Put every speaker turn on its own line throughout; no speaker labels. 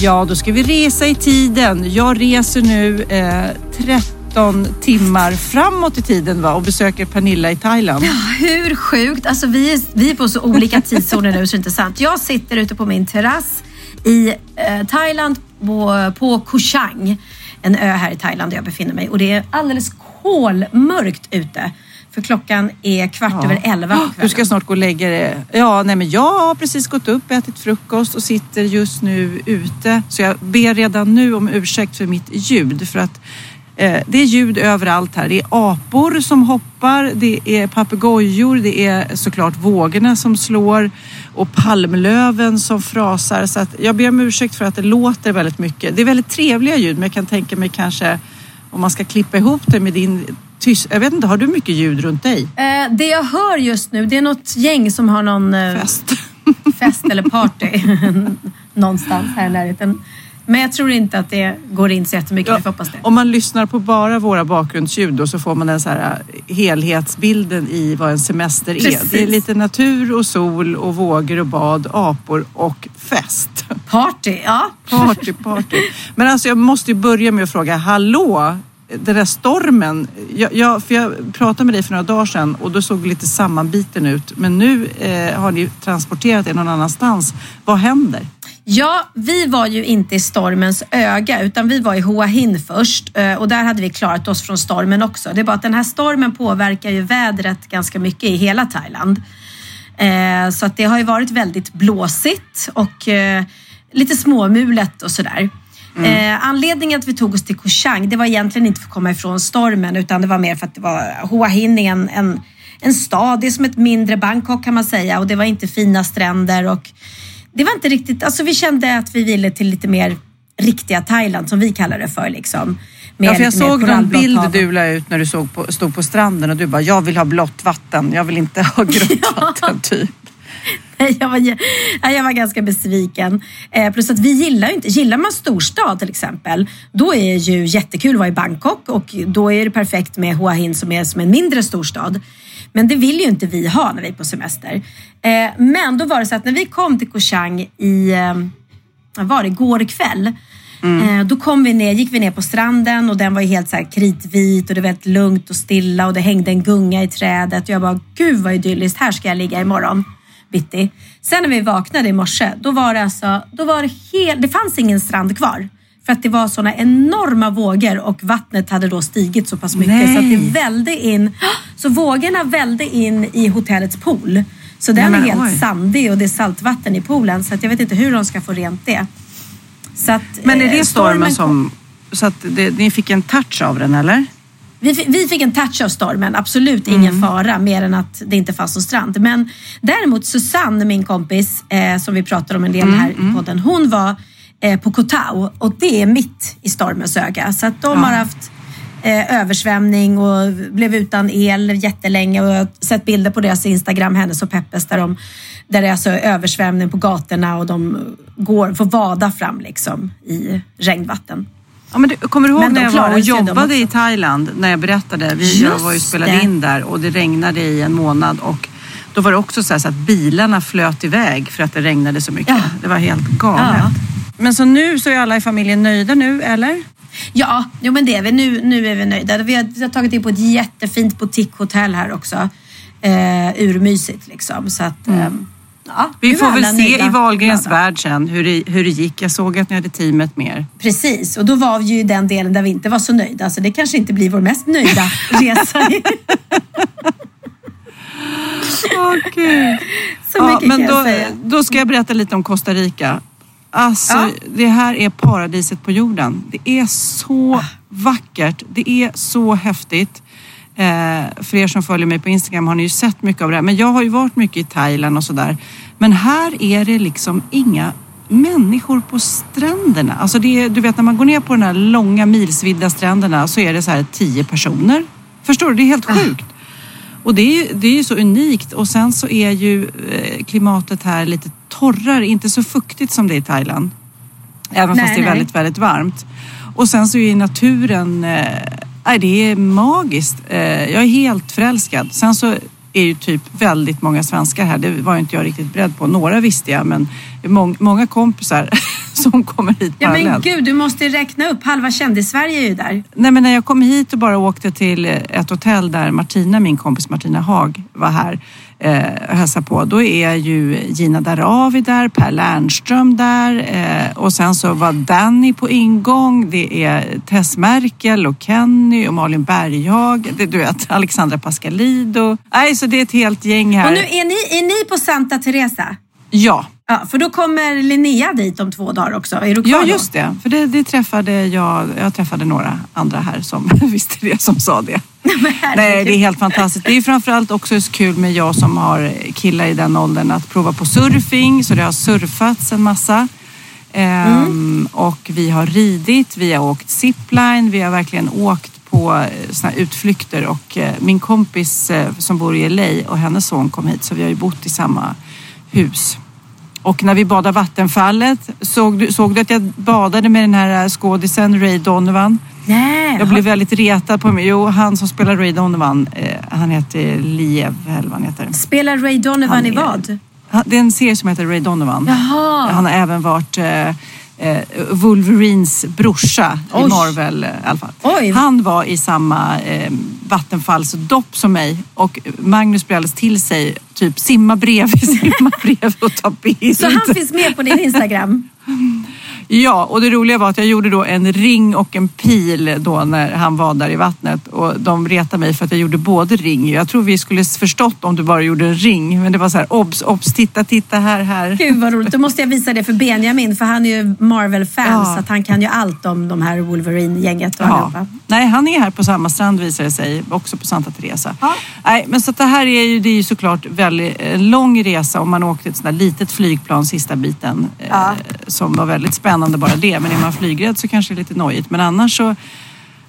Ja, då ska vi resa i tiden. Jag reser nu eh, 13 timmar framåt i tiden va? och besöker Pernilla i Thailand.
Hur sjukt? Alltså vi är, vi är på så olika tidszoner nu så det är inte sant. Jag sitter ute på min terrass i eh, Thailand på, på Koh Chang. En ö här i Thailand där jag befinner mig och det är alldeles kolmörkt ute. För klockan är kvart över elva på
Du ska snart gå och lägga dig. Ja, nej men jag har precis gått upp, ätit frukost och sitter just nu ute. Så jag ber redan nu om ursäkt för mitt ljud för att eh, det är ljud överallt här. Det är apor som hoppar, det är papegojor, det är såklart vågorna som slår och palmlöven som frasar. Så jag ber om ursäkt för att det låter väldigt mycket. Det är väldigt trevliga ljud men jag kan tänka mig kanske om man ska klippa ihop det med din tyst... Jag vet inte, har du mycket ljud runt dig?
Eh, det jag hör just nu det är något gäng som har någon eh,
Fest.
fest eller party någonstans här i närheten. Men jag tror inte att det går in så jättemycket.
Ja,
Vi får hoppas det.
Om man lyssnar på bara våra bakgrundsljud då så får man den så här äh, helhetsbilden i vad en semester är.
Precis.
Det är lite natur och sol och vågor och bad, apor och fest.
Party, ja.
Party, party. Men alltså jag måste ju börja med att fråga, hallå? Den där stormen, jag, jag, för jag pratade med dig för några dagar sedan och då såg det lite sammanbiten ut. Men nu eh, har ni transporterat er någon annanstans. Vad händer?
Ja, vi var ju inte i stormens öga utan vi var i Hoa Hin först eh, och där hade vi klarat oss från stormen också. Det är bara att den här stormen påverkar ju vädret ganska mycket i hela Thailand. Eh, så att det har ju varit väldigt blåsigt och eh, lite småmulet och sådär. Eh, anledningen att vi tog oss till Koh Chang, det var egentligen inte för att komma ifrån stormen utan det var mer för att det var Hua Hin är en, en, en stad, det är som ett mindre Bangkok kan man säga och det var inte fina stränder och det var inte riktigt, alltså vi kände att vi ville till lite mer riktiga Thailand som vi kallar det för liksom. Med
Ja, för jag
mer
såg någon bild du la ut när du såg på, stod på stranden och du bara, jag vill ha blått vatten, jag vill inte ha grönt vatten typ.
Jag, var, jag var ganska besviken. Eh, plus att vi gillar ju inte, gillar man storstad till exempel, då är ju jättekul att vara i Bangkok och då är det perfekt med Hua Hin som är som en mindre storstad. Men det vill ju inte vi ha när vi är på semester. Eh, men då var det så att när vi kom till Koh Chang i, eh, vad var det, igår kväll. Eh, då kom vi ner, gick vi ner på stranden och den var ju helt så kritvit och det var väldigt lugnt och stilla och det hängde en gunga i trädet. Och jag bara, gud vad idylliskt, här ska jag ligga imorgon bitti. Sen när vi vaknade i morse, då var det alltså, då var det helt, det fanns ingen strand kvar. För att det var såna enorma vågor och vattnet hade då stigit så pass mycket så att det
Nej.
välde in. Så vågorna välde in i hotellets pool. Så den
Nej,
är helt
oj.
sandig och det är saltvatten i poolen så att jag vet inte hur de ska få rent det. Så att,
Men är
eh,
det stormen
kom-
som... Så att det, ni fick en touch av den eller?
Vi, vi fick en touch av stormen, absolut ingen fara mer än att det inte fanns någon strand. Men däremot Susanne, min kompis, eh, som vi pratar om en del här i podden, hon var eh, på Koh Tao och det är mitt i stormens öga. Så att de har haft eh, översvämning och blev utan el jättelänge och jag har sett bilder på deras Instagram, hennes och Peppes, där, de, där det är alltså översvämning på gatorna och de går, får vada fram liksom i regnvatten.
Ja, men du, kommer du ihåg när jag var och jobbade i. Thailand när jag berättade? Vi, jag var ju spelade in där och det regnade i en månad och då var det också så, så att bilarna flöt iväg för att det regnade så mycket.
Ja.
Det var helt galet.
Ja.
Men så nu så är alla i familjen nöjda nu eller?
Ja, jo, men det är vi. Nu, nu är vi nöjda. Vi har, vi har tagit in på ett jättefint boutiquehotell här också. Eh, urmysigt liksom. Så att, eh, ja,
Vi får väl se i Wahlgrens värld sen hur det, hur det gick. Jag såg att ni hade teamet med er.
Precis, och då var vi ju i den delen där vi inte var så nöjda. Så det kanske inte blir vår mest nöjda resa.
Åh, Gud.
så
Ja,
mycket
men
kan
då,
jag säga.
då ska jag berätta lite om Costa Rica. Alltså,
Ja.
det här är paradiset på jorden. Det är så vackert. Det är så häftigt. Eh, för er som följer mig på Instagram har ni ju sett mycket av det här. Men jag har ju varit mycket i Thailand och sådär. Men här är det liksom inga människor på stränderna. Alltså det är, du vet när man går ner på de här långa milsvida stränderna så är det så här tio personer. Förstår du? Det är helt sjukt. Och det är, det är ju så unikt och sen så är ju eh, klimatet här lite torrare, inte så fuktigt som det är i Thailand. Även
Nej,
fast det är
nej.
väldigt, väldigt varmt. Och sen så är naturen, eh, nej, det är magiskt. Eh, jag är helt förälskad. Sen så är ju typ väldigt många svenskar här. Det var ju inte jag riktigt beredd på. Några visste jag men många kompisar som kommer hit
Ja men
parallellt.
gud, du måste räkna upp. Halva kändis-Sverige är ju där.
Nej men när jag kom hit och bara åkte till ett hotell där Martina, min kompis Martina Haag var här eh, och på. Då är ju Gina Darawi där, Per Lernström där eh, och sen så var Danny på ingång. Det är Tess Merkel och Kenny och Malin Berghag. Det, du vet, Alexandra Pascalido. Nej, så det är ett helt gäng här.
Och nu är ni, är ni på Santa Teresa?
Ja,
Ja, för då kommer Linnea dit om två dagar också. Är du kvar
Ja, just det. För det, det träffade jag. Jag träffade några andra här som visste det, som sa det. Nej, det är helt fantastiskt. Det är framförallt också så kul med jag som har killar i den åldern att prova på surfing. Så det har surfats en massa. Ehm, Och vi har ridit, vi har åkt zipline, vi har verkligen åkt på eh, såna utflykter. Och eh, min kompis eh, som bor i LA och hennes son kom hit så vi har ju bott i samma hus. Och när vi badade vattenfallet, såg du, såg du att jag badade med den här skådisen Ray Donovan?
Nej,
Jag blev väldigt retad på mig. Jo, han som spelar Ray Donovan, eh, han heter Liev, eller vad han heter.
Spelar Ray Donovan
Han
i
är-
vad?
Han- Det är en serie som heter Ray Donovan.
Jaha.
Han har även varit eh, eh, Wolverines brorsa i
Oj.
Marvel eh, i alla fall.
Oj.
Han var i samma eh, vattenfallsdopp som mig och Magnus blev alldeles till sig, typ simma bredvid, simma bredvid och ta bild.
Så han finns med på din Instagram?
Ja, och det roliga var att jag gjorde då en ring och en pil då när han var där i vattnet och de retade mig för att jag gjorde både ring. Jag tror vi skulle förstått om du bara gjorde en ring, men det var så här obs, obs, titta, titta här, här.
Gud vad roligt. Då måste jag visa det för Benjamin för han är ju Marvel-fan
Ja.
så att han kan ju allt om de här Wolverine-gänget och
Ja.
allihopa.
Nej, han är här på samma strand visar det sig, också på Santa Teresa.
Ja.
Nej, men så att det här är ju, det är ju såklart väldigt en lång resa om man åkte ett sånt där litet flygplan sista biten eh, som var väldigt spännande bara det. Men är man flygrädd så kanske det är lite nojigt. Men annars så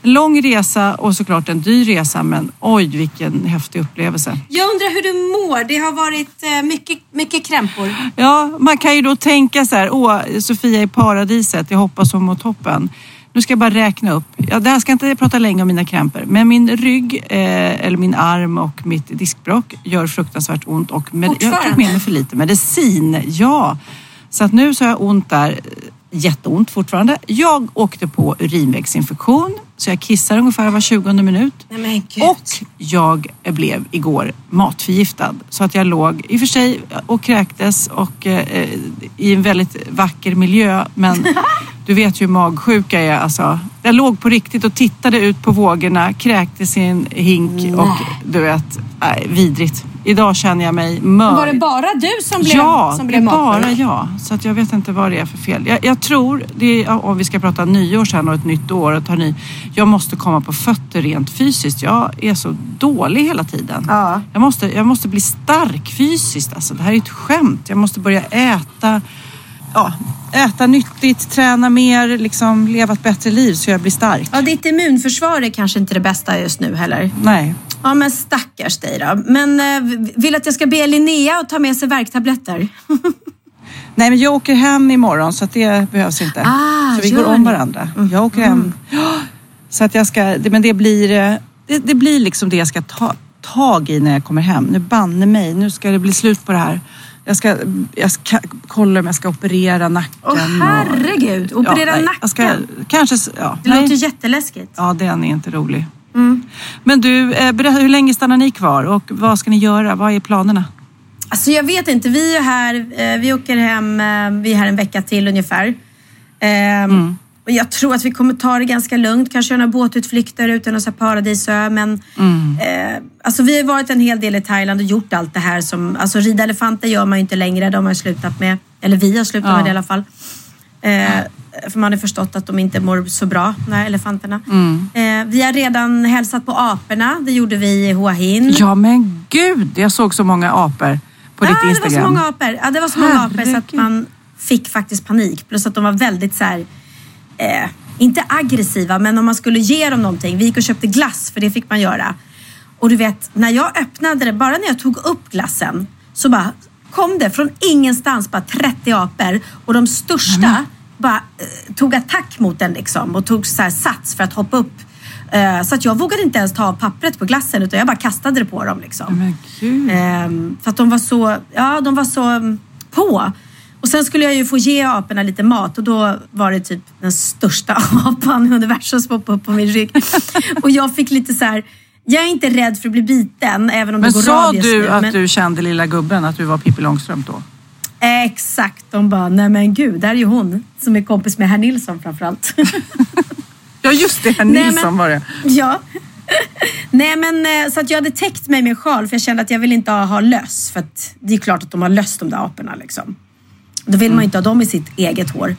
lång resa och såklart en dyr resa men oj vilken häftig upplevelse.
Jag undrar hur du mår. Det har varit eh, mycket, mycket krämpor.
Ja, man kan ju då tänka så här, åh, Sofia i paradiset, jag hoppas hon mår toppen. Nu ska jag bara räkna upp. Ja, det här ska inte prata länge om mina krämpor. Men min rygg, eh, eller min arm och mitt diskbråck gör fruktansvärt ont. Och med, jag
Fortfarande?
med mig för lite medicin. Ja, så att nu så har jag ont där. Jätteont fortfarande. Jag åkte på urinvägsinfektion. Så jag kissar ungefär var 20 minut.
Nej.
Och jag blev igår matförgiftad. Så att jag låg i och för sig och kräktes och eh, i en väldigt vacker miljö. Men du vet ju hur magsjuka jag är. Alltså, jag låg på riktigt och tittade ut på vågorna, kräktes i en hink och du vet, nej, vidrigt. Idag känner jag mig mör.
Var det bara du som blev,
Ja,
som
det
blev
är bara jag. Så att jag vet inte vad det är för fel. Jag, jag tror, det är, om vi ska prata nyår sen och ett nytt år och ta ny. Jag måste komma på fötter rent fysiskt. Jag är så dålig hela tiden.
Ja.
Jag, måste, jag måste bli stark fysiskt. Alltså, det här är ett skämt. Jag måste börja äta, ja, äta nyttigt, träna mer, liksom, leva ett bättre liv så jag blir stark.
Ja, ditt immunförsvar är kanske inte det bästa just nu heller.
Nej.
Ja, men stackars dig då. Men eh, vill att jag ska be Linnea att ta med sig värktabletter?
Nej, men jag åker hem imorgon så det behövs inte.
Ah,
så vi går om
ni?
varandra. Jag åker hem. Så att jag ska, det- men det blir, eh, det, det blir liksom det jag ska ta tag i när jag kommer hem. Nu banne mig, nu ska det bli slut på det här. Jag ska, jag ska kolla om jag ska operera nacken.
Åh
och-
herregud, operera
nej,
nacken.
Ska, kanske, ja,
Det
nej.
låter jätteläskigt.
Ja, den är inte rolig. Men du, eh, berätta, hur länge stannar ni kvar och vad ska ni göra? Vad är planerna?
Alltså jag vet inte, vi är här, eh, vi åker hem, eh, vi är här en vecka till ungefär. Ehm, Och jag tror att vi kommer ta det ganska lugnt, kanske göra några båtutflykter ut till någon paradisö. Men eh, alltså vi har varit en hel del i Thailand och gjort allt det här som, alltså rida elefanter gör man ju inte längre, de har slutat med, eller vi har slutat
Ja.
med det i alla fall. Eh, för man har förstått att de inte mår så bra, de här elefanterna. Eh, vi har redan hälsat på aporna, det gjorde vi i Hua Hin.
Ja men gud, jag såg så många apor på ditt
ja,
Instagram.
Det var så många apor. Ja, det var så många apor så att man fick faktiskt panik. Plus att de var väldigt så här, eh, inte aggressiva, men om man skulle ge dem någonting. Vi gick och köpte glass, för det fick man göra. Och du vet, när jag öppnade det, bara när jag tog upp glassen, så bara kom det från ingenstans bara 30 apor och de största bara eh, tog attack mot den liksom och tog så här sats för att hoppa upp. Eh, så att jag vågade inte ens ta av pappret på glassen utan jag bara kastade det på dem liksom.
Men.
Ehm, för att de var så, ja de var så mm, på. Och sen skulle jag ju få ge aporna lite mat och då var det typ den största apan i universum som hoppade upp på min rygg. och jag fick lite så här, jag är inte rädd för att bli biten även om
Men
det går
sa
rabies
du
nu.
att
men,
du kände lilla gubben, att du var Pippi Långstrump då?
Exakt, de bara, nej men gud, där är ju hon som är kompis med herr Nilsson framförallt.
Ja just det, herr
Nej,
Nilsson
men-
var det.
Ja. Nej men eh, så att jag hade täckt mig med en sjal för jag kände att jag vill inte ha, ha löss. För att det är klart att de har löss de där aporna liksom. Då vill man ju inte ha dem i sitt eget hår.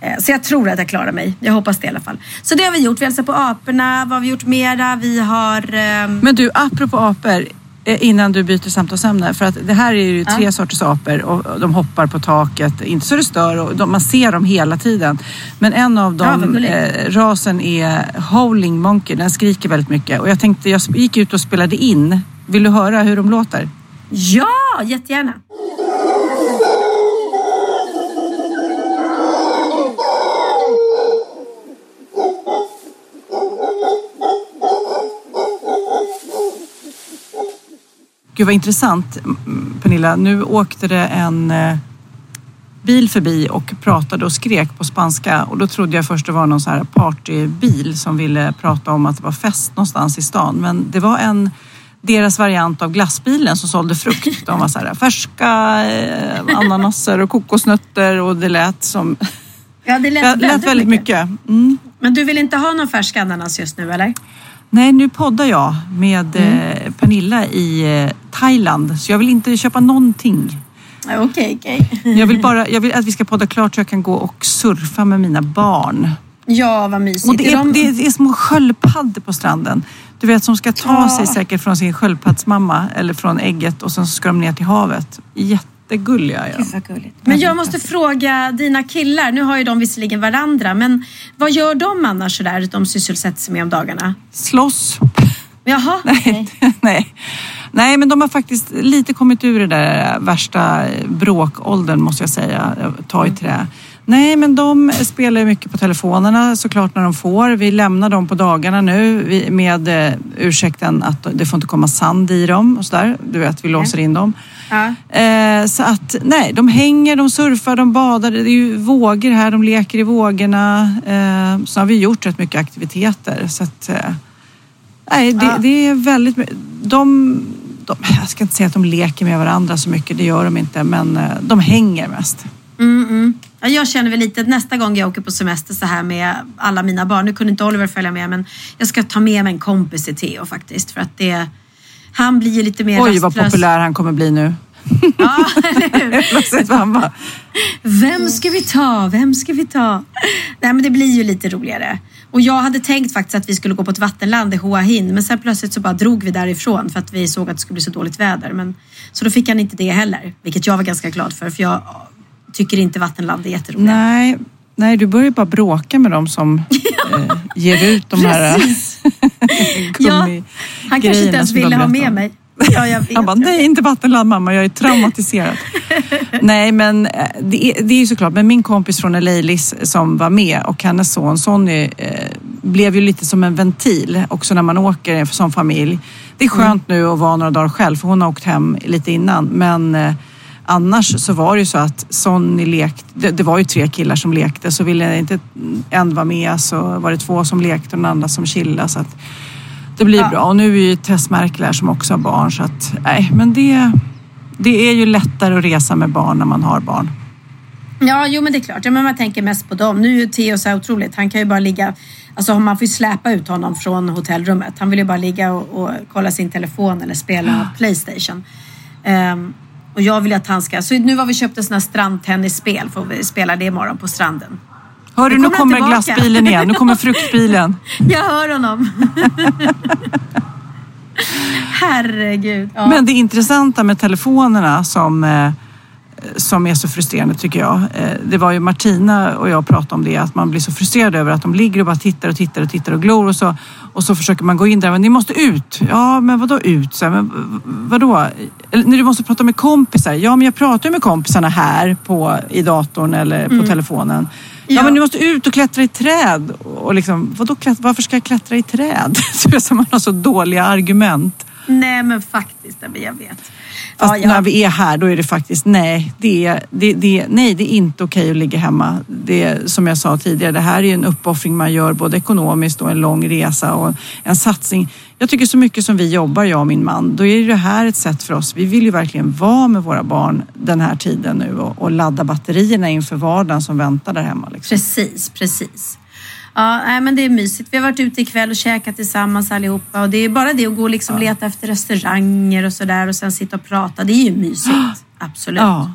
Eh, Så jag tror att jag klarar mig. Jag hoppas det i alla fall. Så det har vi gjort. Vi hälsar på aporna. Vad har vi gjort mera? Vi har... ehm,
Men du, apropå apor, innan du byter samtalsämne. För att det här är ju tre sorters apor och de hoppar på taket. Inte så det stör och de, man ser dem hela tiden. Men en av
Ja,
dem,
gulligt.
eh, rasen är Howling Monkey. Den skriker väldigt mycket. Och jag tänkte, jag gick ut och spelade in. Vill du höra hur de låter?
Ja, jättegärna.
Gud vad intressant Pernilla. Nu åkte det en eh, bil förbi och pratade och skrek på spanska och då trodde jag först det var någon så här partybil som ville prata om att det var fest någonstans i stan. Men det var en deras variant av glassbilen som sålde frukt. De var så här färska eh, ananaser och kokosnötter och det lät som...
Ja, det lät,
lät väldigt mycket. Mm.
Men du vill inte ha någon färsk ananas just nu eller?
Nej, nu poddar jag med eh, Pernilla i eh, Thailand så jag vill inte köpa någonting.
Ja, Okej, okej.
Jag vill bara jag vill att vi ska podda klart så jag kan gå och surfa med mina barn.
Ja, vad mysigt.
Och det är,
de-
det, är, det är små sköldpaddor på stranden. Du vet som ska ta
Ja.
sig säkert från sin sköldpaddsmamma eller från ägget och sen ska de ner till havet. Jättegulliga är de.
Gud, vad gulligt. Men jag måste fråga dina killar, nu har ju de visserligen varandra, men vad gör de annars sådär, de sysselsätter sig med om dagarna?
Slåss.
Jaha, okej.
Nej. Nej, men de har faktiskt lite kommit ur det där värsta bråkåldern måste jag säga. Ta i trä. Nej, men de spelar mycket på telefonerna såklart när de får. Vi lämnar dem på dagarna nu med eh, ursäkten att det får inte komma sand i dem och sådär. Du vet, vi låser in dem.
Ja.
Eh, så att nej, de hänger, de surfar, de badar. Det är ju vågor här, de leker i vågorna. Eh, så har vi gjort rätt mycket aktiviteter. Så att, eh, nej, det,
Ja.
det är väldigt de, de, Jag ska inte säga att de leker med varandra så mycket, det gör de inte. Men de hänger mest.
Mm, mm. Ja, jag känner väl lite att nästa gång jag åker på semester så här med alla mina barn, nu kunde inte Oliver följa med, men jag ska ta med mig en kompis till Theo faktiskt. För att det, han blir ju lite mer
Oj, vad
rastlös.
populär han kommer bli nu.
Ja, eller hur? Vem ska vi ta? Vem ska vi ta? Nej men det blir ju lite roligare. Och jag hade tänkt faktiskt att vi skulle gå på ett vattenland i Hua Hin men sen plötsligt så bara drog vi därifrån för att vi såg att det skulle bli så dåligt väder. Men, så då fick han inte det heller, vilket jag var ganska glad för för jag tycker inte vattenland är jätteroligt.
nej, nej, du börjar ju bara bråka med dem som eh, ger ut de här
Precis. Ja, Han kanske inte ens ville ha med
om.
mig. Ja, jag vet.
Han bara, nej inte vattenland mamma, jag är traumatiserad. nej men eh, det är, det är ju såklart, men min kompis från LA Liz som var med och hennes son Sonny eh, blev ju lite som en ventil också när man åker som familj. Det är skönt nu att vara några dagar själv för hon har åkt hem lite innan men eh, annars så var det ju så att Sonny lekte, det, det var ju tre killar som lekte så ville inte en vara med så var det två som lekte och den andra som chillade så att det blir
Ja.
bra. Och nu är ju Tess Merkel här som också har barn så att nej men det, det är ju lättare att resa med barn när man har barn.
Ja, jo men det är klart. Ja, men man tänker mest på dem. Nu är ju Theo så här otroligt. Han kan ju bara ligga... Alltså man får ju släpa ut honom från hotellrummet. Han vill ju bara ligga och, och kolla sin telefon eller spela Playstation. Ehm, och jag vill att han ska... Så nu har vi köpt en sån här strandtennisspel. Får vi spela det imorgon på stranden.
Hör du,
Nu kommer
kommer glassbilen igen. Nu kommer fruktbilen.
Jag hör honom. Herregud. Ja.
Men det intressanta med telefonerna som, eh, som är så frustrerande tycker jag. Eh, det var ju Martina och jag pratade om det, att man blir så frustrerad över att de ligger och bara tittar och tittar och tittar och glor och så, och så försöker man gå in där, men ni måste ut. Ja, men vadå ut? Så här, men vadå? Eller, när du måste prata med kompisar. Ja, men jag pratar ju med kompisarna här på, i datorn eller på telefonen. Ja,
Ja.
men du måste ut och klättra i träd. Och liksom, vadå, varför ska jag klättra i träd? Så som man har så dåliga argument.
Nej men faktiskt, jag vet.
Fast
Ja, ja.
när vi är här då är det faktiskt nej, det är, det, det, nej, det är inte okej att ligga hemma. Det som jag sa tidigare, det här är ju en uppoffring man gör både ekonomiskt och en lång resa och en satsning. Jag tycker så mycket som vi jobbar, jag och min man, då är det här ett sätt för oss. Vi vill ju verkligen vara med våra barn den här tiden nu och, och ladda batterierna inför vardagen som väntar där hemma. Liksom.
Precis, precis. Ja, nej, men det är mysigt. Vi har varit ute ikväll och käkat tillsammans allihopa och det är bara det att gå och liksom leta efter restauranger och sådär och sen sitta och prata. Det är ju mysigt. Absolut.
Ja.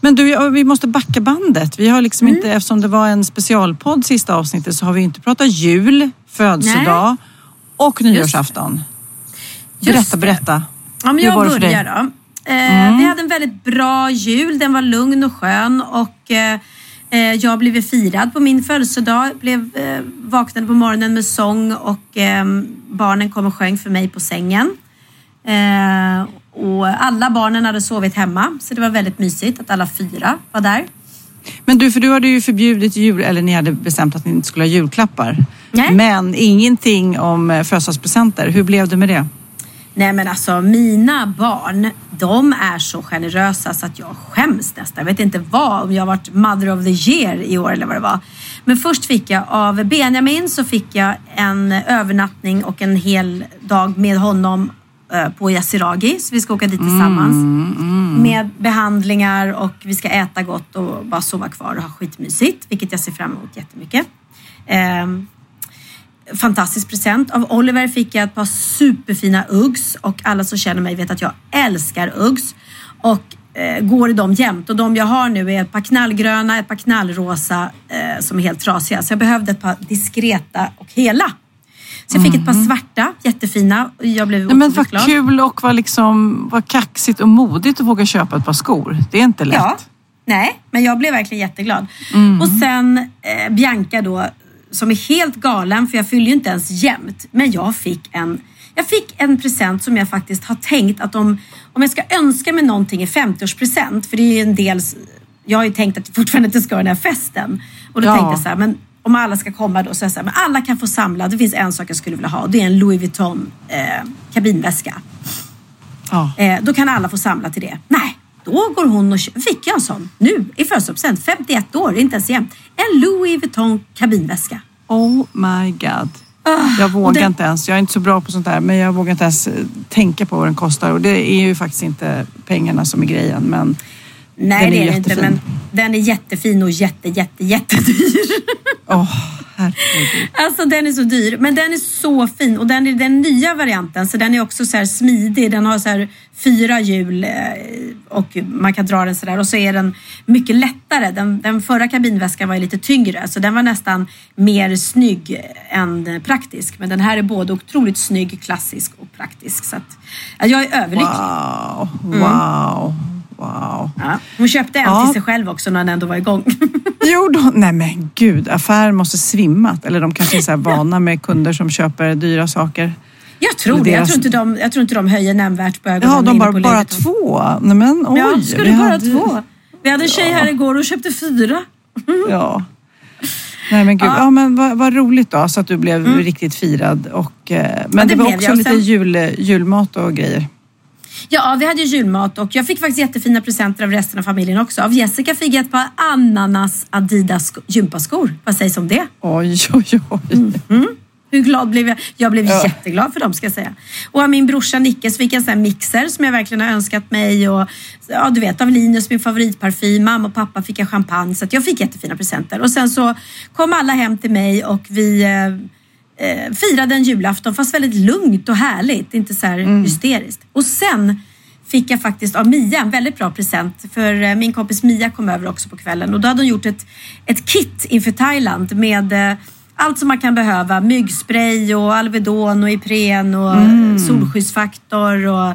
Men du, ja, vi måste backa bandet. Vi har liksom inte, eftersom det var en specialpodd sista avsnittet så har vi inte pratat jul, födelsedag och nyårsafton.
Just
Berätta, berätta.
Ja, men
Hur
jag
var för dig?
börjar då. Eh, Vi hade en väldigt bra jul. Den var lugn och skön och eh, eh, jag blev firad på min födelsedag. Blev, eh, vaknade på morgonen med sång och eh, barnen kom och sjöng för mig på sängen. Eh, och alla barnen hade sovit hemma så det var väldigt mysigt att alla fyra var där.
Men du, för du hade ju förbjudit jul, eller ni hade bestämt att ni inte skulle ha julklappar.
Nej.
Men ingenting om eh, födelsedagspresenter. Hur blev det med det?
Nej men alltså mina barn, de är så generösa så att jag skäms nästan. Jag vet inte vad, om jag varit mother of the year i år eller vad det var. Men först fick jag av Benjamin så fick jag en övernattning och en hel dag med honom på Yasuragi. Så vi ska åka dit tillsammans. Med behandlingar och vi ska äta gott och bara sova kvar och ha skitmysigt. Vilket jag ser fram emot jättemycket. Ehm, fantastisk present. Av Oliver fick jag ett par superfina Uggs och alla som känner mig vet att jag älskar Uggs. Och eh, går i dem jämt. Och de jag har nu är ett par knallgröna, ett par knallrosa eh, som är helt trasiga. Så jag behövde ett par diskreta och hela. Så jag fick ett par svarta, jättefina. Jag blev.
Nej, men vad
glad.
kul och vad, liksom, vad kaxigt och modigt att våga köpa ett par skor. Det är inte lätt.
Ja, nej, men jag blev verkligen jätteglad.
Mm.
Och sen eh, Bianca då, som är helt galen för jag fyller ju inte ens jämnt. Men jag fick en, jag fick en present som jag faktiskt har tänkt att om, om jag ska önska mig någonting i 50-årspresent, för det är ju en del, jag har ju tänkt att jag fortfarande inte ska ha den här festen. Och då
Ja.
tänkte jag så här, men om alla ska komma då så jag här, men alla kan få samla. Det finns en sak jag skulle vilja ha det är en Louis Vuitton eh, kabinväska.
Ja.
Eh, då kan alla få samla till det. Nej, då går hon och fick jag en sån nu i födelsedagspresent. 51 år, inte ens jämnt. En Louis Vuitton kabinväska.
Oh my god.
Ah,
Jag vågar
det-
inte ens, jag är inte så bra på sånt där, men jag vågar inte ens eh, tänka på vad den kostar. Och det är ju faktiskt inte pengarna som är grejen. Men
Nej,
Den
det är det inte, men den är jättefin och jätte, jätte, jättedyr.
herregud.
Alltså den är så dyr, men den är så fin och den är den nya varianten så den är också så smidig. Den har så här fyra hjul eh, och man kan dra den så där och så är den mycket lättare. Den, den förra kabinväskan var lite tyngre så den var nästan mer snygg än praktisk. Men den här är både otroligt snygg, klassisk och praktisk. Så att, ja, jag är överlycklig.
Wow,
Mm.
Wow.
Ja. Hon köpte en
Ja.
till sig själv också när den ändå var igång.
Jo, då, nej men gud, affären måste svimmat. Eller de kanske är så vana med kunder som köper dyra saker.
Jag tror det. Jag
Deras-
tror, inte de, jag tror inte de höjer nämnvärt på ögonen.
Ja, de bara,
på
bara två. Nej men oj.
Ja, ska du bara
hade-
två? Vi hade en tjej här igår och köpte fyra.
Ja. Nej men gud, ja, men vad, vad roligt då så att du blev riktigt firad. Och, eh, men
det
det, var också
jag.
lite
Sen-
jul, julmat och grejer.
Ja, vi hade ju julmat och jag fick faktiskt jättefina presenter av resten av familjen också. Av Jessica fick jag ett par ananas Adidas gympaskor. Vad sägs om det?
Oj, oj, oj.
Mm. Hur glad blev jag? Jag blev ja. jätteglad för dem ska jag säga. Och av min brorsa Nicke så fick jag en sån här mixer som jag verkligen har önskat mig. Och ja, du vet av Linus min favoritparfym. Mamma och pappa fick jag champagne. Så jag fick jättefina presenter. Och sen så kom alla hem till mig och vi eh, eh firade en julafton fast väldigt lugnt och härligt. Inte så här mm. hysteriskt. Och sen fick jag faktiskt av Mia en väldigt bra present. För eh, min kompis Mia kom över också på kvällen och då hade hon gjort ett, ett kit inför Thailand med eh, allt som man kan behöva. Myggspray och Alvedon och Ipren och mm. solskyddsfaktor. Och,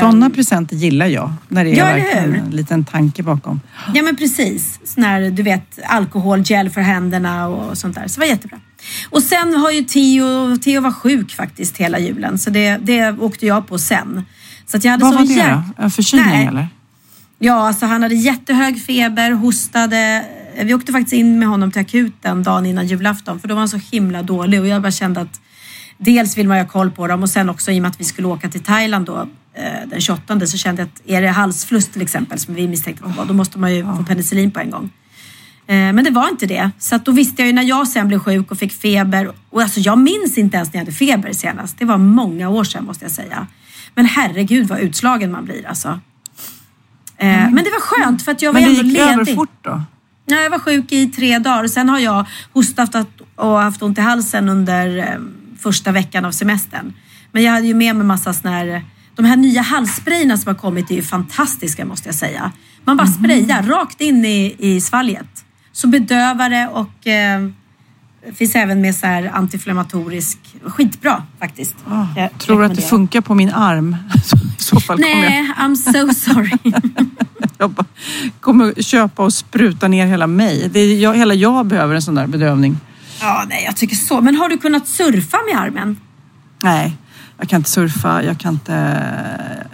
Sådana presenter gillar jag. När det är ja, verkligen en liten tanke bakom.
Ja men precis. Sån här, du vet alkoholgel för händerna och sånt där. Så det var jättebra. Och sen har ju Theo, Theo var sjuk faktiskt hela julen. Så det, det åkte jag på sen. Så att jag hade
Vad
så
var det jä... då? En förkylning Nej. eller?
Ja, alltså han hade jättehög feber, hostade. Vi åkte faktiskt in med honom till akuten dagen innan julafton för då var han så himla dålig och jag bara kände att dels vill man ha koll på dem och sen också i och med att vi skulle åka till Thailand då den 28 så kände jag att är det halsfluss till exempel som vi misstänkte att det var då måste man ju få penicillin på en gång. Eh, men det var inte det. Så då visste jag ju när jag sen blev sjuk och fick feber. Och alltså jag minns inte ens när jag hade feber senast. Det var många år sedan måste jag säga. Men herregud vad utslagen man blir alltså. Mm. Men det var skönt för att jag var ändå ledig. Men det gick över
fort då?
Nej, jag var sjuk i tre dagar. Sen har jag hostat och haft ont i halsen under eh, första veckan av semestern. Men jag hade ju med mig massa såna här, de här nya halssprayerna som har kommit är ju fantastiska måste jag säga. Man bara mm. sprayar rakt in i, i svalget. Så bedövar det och eh, finns även med så här antiinflammatorisk. Skitbra faktiskt.
Oh, jag tror du att det funkar på min arm?
I så fall Nej, jag... I'm so sorry.
jag kommer köpa och spruta ner hela mig. Det är jag, hela jag behöver en sån där bedövning.
Ja, nej, jag tycker så. Men har du kunnat surfa med armen?
Nej, jag kan inte surfa. Jag kan, inte,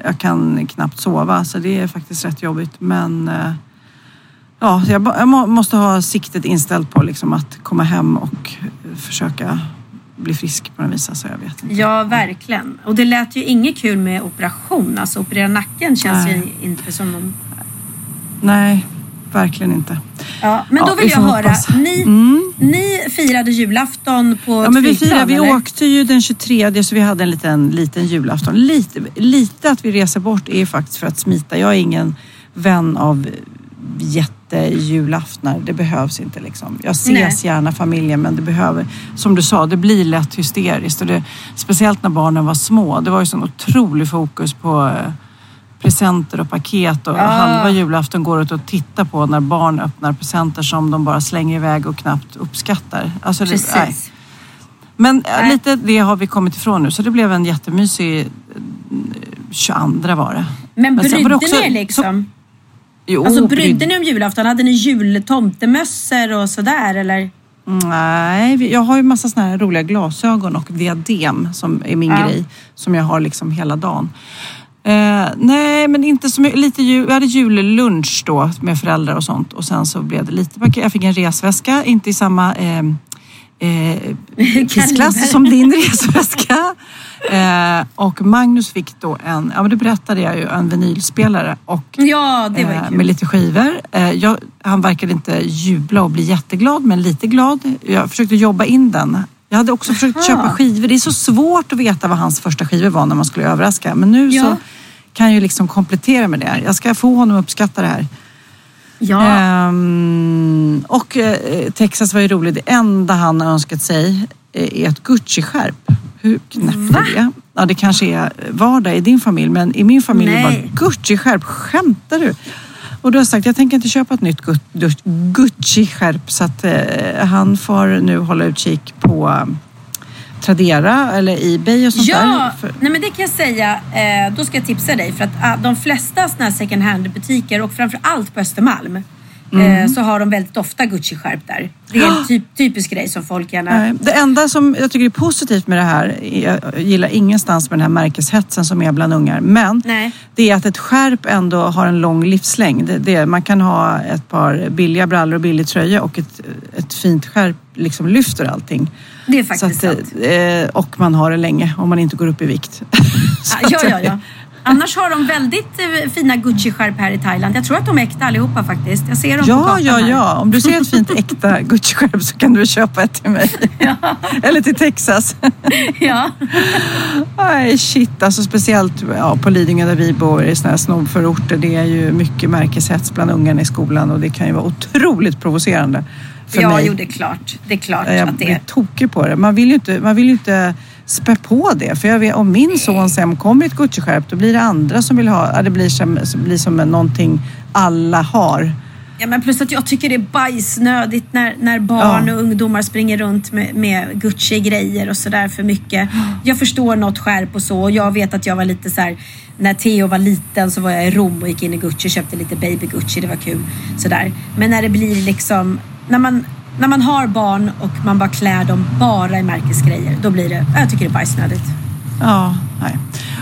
jag kan knappt sova, så det är faktiskt rätt jobbigt. Men eh, ja, jag, jag måste ha siktet inställt på liksom att komma hem och försöka bli frisk på något vis. Alltså, jag vet inte.
Ja, verkligen. Och det lät ju inget kul med operation. Alltså operera nacken känns Nej. ju inte som någon...
Nej, verkligen inte.
Ja, men då vill jag höra. Ni, mm. ni firade julafton på
ja, men vi, firade, vi åkte ju den 23 så vi hade en liten, liten julafton. Lite, lite att vi reser bort är faktiskt för att smita. Jag är ingen vän av jättejulaftnar. Det behövs inte liksom. Jag ses Nej. gärna familjen men det behöver, som du sa, det blir lätt hysteriskt. Och det, speciellt när barnen var små. Det var ju sån otrolig fokus på eh, presenter och paket och ah. halva julafton går åt att titta på när barn öppnar presenter som de bara slänger iväg och knappt uppskattar.
Alltså, Precis.
Det, men eh, nej. lite det har vi kommit ifrån nu så det blev en jättemysig 22 eh, var det.
Men brydde ni liksom? Så, Jo, alltså brydde ni om julafton? Hade ni jultomtemössor och sådär eller?
Nej, jag har ju massa såna här roliga glasögon och diadem som är min ja. grej. Som jag har liksom hela dagen. Eh, nej, men inte så mycket. Lite jul, jag hade jullunch då med föräldrar och sånt och sen så blev det lite paket. Jag fick en resväska, inte i samma eh, eh, prisklass som din resväska. Eh, och Magnus fick då en, ja men det berättade jag ju, en vinylspelare och,
ja, det var eh,
med lite skivor. Eh, jag, han verkade inte jubla och bli jätteglad men lite glad. Jag försökte jobba in den. Jag hade också försökt Aha. köpa skivor. Det är så svårt att veta vad hans första skivor var när man skulle överraska. Men nu ja. så kan ju liksom komplettera med det. Jag ska få honom att uppskatta det här.
Ja.
Ehm, och eh, Texas var ju rolig. Det enda han har önskat sig eh, är ett Gucci-skärp. Hur knäppt är det? Ja, det kanske är vardag i din familj, men i min familj är det bara Gucci-skärp. Skämtar du? Och du har sagt, jag tänker inte köpa ett nytt Gucci-skärp så att eh, han får nu hålla utkik på Tradera eller Ebay och sånt
ja,
där?
Ja, nej men det kan jag säga. Eh, då ska jag tipsa dig för att ah, de flesta såna här second hand-butiker och framför allt på Östermalm Mm. Eh, så har de väldigt ofta Gucci-skärp där. Det är en typ, typisk grej som folk gärna...
Det enda som jag tycker är positivt med det här, jag gillar ingenstans med den här märkeshetsen som är bland ungar, men
Nej.
det är att ett skärp ändå har en lång livslängd. Det, det, man kan ha ett par billiga brallor och billig tröja och ett, ett fint skärp liksom lyfter allting.
Det är faktiskt
att,
sant.
Eh, och man har det länge om man inte går upp i vikt.
ja, ja, ja. Annars har de väldigt eh, fina Gucci-skärp här i Thailand. Jag tror att de är äkta allihopa faktiskt. Jag ser dem på
Ja,
gatan
ja,
här.
ja. Om du ser ett fint äkta Gucci-skärp så kan du köpa ett till mig. Eller till Texas.
ja.
Nej, shit. Alltså speciellt ja, på Lidingö där vi bor i såna här snobbförorter. Det är ju mycket märkeshets bland ungarna i skolan och det kan ju vara otroligt provocerande för
ja,
mig.
jo det är klart. Det är klart
Jag
att det är.
tokig på det. Man vill ju inte, man vill ju inte spä på det. För jag vet, om min son sen kommer i ett Gucci-skärp då blir det andra som vill ha, det blir som, blir som någonting alla har.
Ja, men plus att jag tycker det är bajsnödigt när, när barn
Ja.
och ungdomar springer runt med, med Gucci-grejer och sådär för mycket. Jag förstår något skärp och så. Och jag vet att jag var lite så här, när Theo var liten så var jag i Rom och gick in i Gucci och köpte lite baby Gucci. Det var kul. Sådär. Men när det blir liksom, när man, när man har barn och man bara klär dem bara i märkesgrejer, då blir det, jag tycker det är bajsnödigt.
Ja, nej.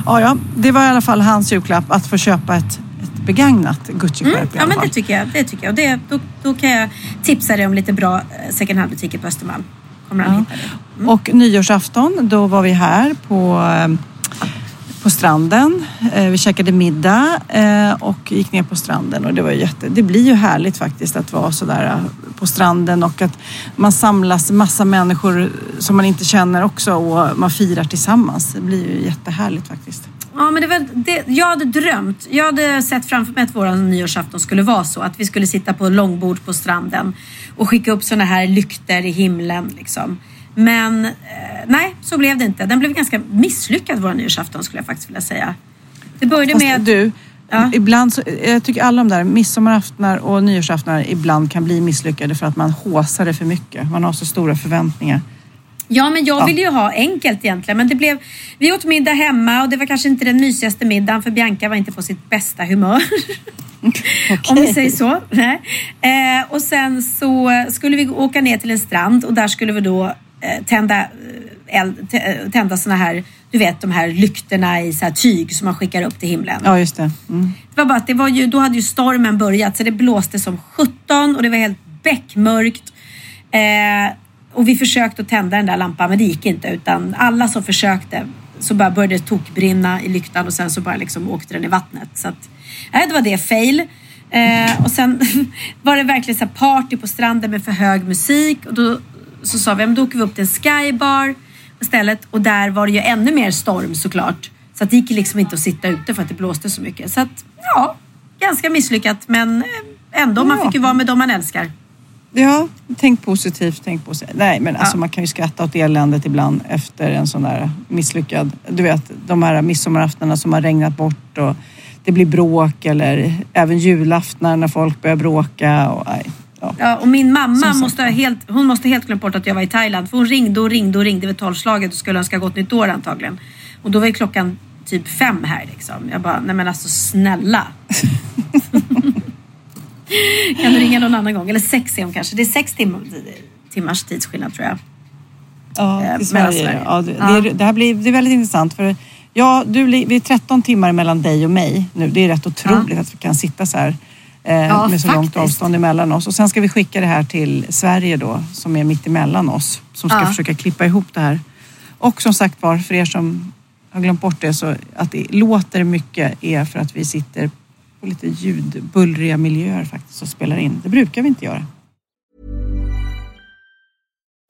Ja, ja, det var i alla fall hans julklapp att få köpa ett, ett begagnat Gucci-skärp i
Ja men det tycker jag. Det tycker jag. Och det, då, då kan jag tipsa dig om lite bra eh, second hand-butiker på Östermalm. Kommer han hitta det.
Och nyårsafton, då var vi här på, eh, på stranden. Eh, vi käkade middag eh, och gick ner på stranden och det var jätte... Det blir ju härligt faktiskt att vara sådär eh, på stranden och att man samlas massa människor som man inte känner också och man firar tillsammans. Det blir ju jättehärligt faktiskt.
Ja, men det var det, jag hade drömt. Jag hade sett framför mig att vår nyårsafton skulle vara så. Att vi skulle sitta på långbord på stranden och skicka upp såna här lykter i himlen. Liksom. Men eh, nej, så blev det inte. Den blev ganska misslyckad, vår nyårsafton skulle jag faktiskt vilja säga. Det började
Fast
med...
du,
Ja.
ibland så, jag tycker alla de där midsommaraftnar och nyårsaftnar ibland kan bli misslyckade för att man håsar det för mycket. Man har så stora förväntningar.
Ja, men jag
Ja.
ville ju ha enkelt egentligen. Men det blev... Vi åt middag hemma och det var kanske inte den mysigaste middagen för Bianca var inte på sitt bästa humör. Om vi säger så. Eh, och sen så skulle vi åka ner till en strand och där skulle vi då tända, eh, eld, eh, tända såna här, du vet de här lyktorna i så här tyg som man skickar upp till himlen.
Ja, just det. Mm.
Det var bara att det var ju, då hade ju stormen börjat så det blåste som 17 och det var helt beckmörkt. Eh, och vi försökte att tända den där lampan men det gick inte utan alla som försökte så bara började det tokbrinna i lyktan och sen så bara liksom åkte den i vattnet. Så att, nej, det var det, fail. Eh, och sen var det verkligen så party på stranden med för hög musik och då så sa vi, då åker vi upp till en skybar istället och där var det ju ännu mer storm såklart. Så att det gick liksom inte att sitta ute för att det blåste så mycket. Så att ja, ganska misslyckat men eh, ändå, man
Ja.
fick ju vara med dem man älskar.
Ja, tänk positivt, tänk positivt. Nej, men alltså man kan ju skratta åt eländet ibland efter en sån där misslyckad... Du vet, de här midsommaraftnarna som har regnat bort och det blir bråk eller även julaftnar när folk börjar bråka. Och, nej, ja.
Ja, och min mamma måste ha helt, hon måste helt glömt bort att jag var i Thailand. För hon ringde och ringde och ringde vid tolvslaget och skulle önska gott nytt år antagligen. Och då var ju klockan typ fem här liksom. Jag bara, nej men alltså snälla. kan du ringa någon annan gång? Eller sex är hon kanske. Det är sex timmar, timmars tidsskillnad tror jag.
Ja,
Eh,
i
mellan
Sverige.
Sverige.
Ja, det,
Ja.
Det, det här blir det är väldigt intressant. För ja, du, vi är 13 timmar mellan dig och mig nu. Det är rätt otroligt att vi kan sitta så här eh,
Ja,
med så långt
faktiskt.
avstånd emellan oss. Och sen ska vi skicka det här till Sverige då, som är mitt emellan oss. Som ska
Ja.
försöka klippa ihop det här. Och som sagt var, för er som har glömt bort det, så att det låter mycket är för att vi sitter på lite ljudbullriga miljöer faktiskt och spelar in. Det brukar vi inte göra.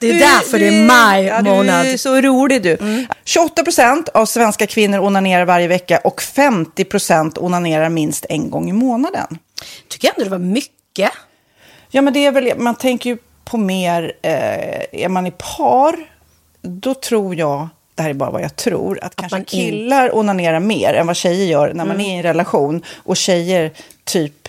Det är du, därför det är maj ja, månad.
Du är så rolig du. Mm. 28 procent av svenska kvinnor onanerar varje vecka och 50 procent onanerar minst en gång i månaden.
Tycker jag ändå det var mycket.
Ja, men det är väl, man tänker ju på mer, eh, är man i par, då tror jag, det här är bara vad jag tror, att, att kanske killar onanerar mer än vad tjejer gör när man mm. är i en relation. Och tjejer typ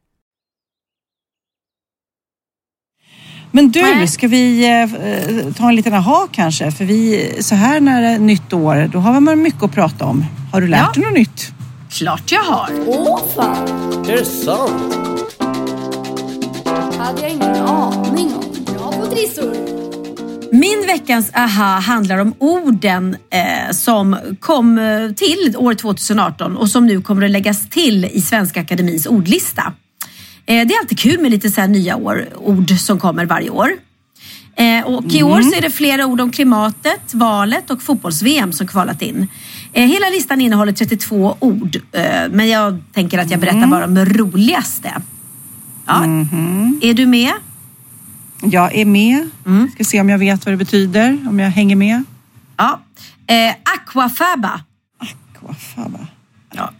Men du, ska vi eh, ta en liten aha kanske? För vi, så här när det är nytt år, då har man mycket att prata om. Har du lärt ja. dig något nytt?
Klart jag har.
Åh fan! Är det sant? hade jag ingen aning om. Bra på trissor.
Min veckans aha handlar om orden eh, som kom eh, till år 2018 och som nu kommer att läggas till i Svenska Akademins ordlista. Eh, det är alltid kul med lite så nya år, ord som kommer varje år. Eh, och i år så är det flera ord om klimatet, valet och fotbolls-VM som kvalat in. Eh, hela listan innehåller 32 ord, men jag tänker att jag berättar mm. bara om det roligaste. Ja. Mm. Är du med?
Jag är med. Mm. Ska se om jag vet vad det betyder, om jag hänger med.
Ja. Eh, aquafaba.
Aquafaba. Ja.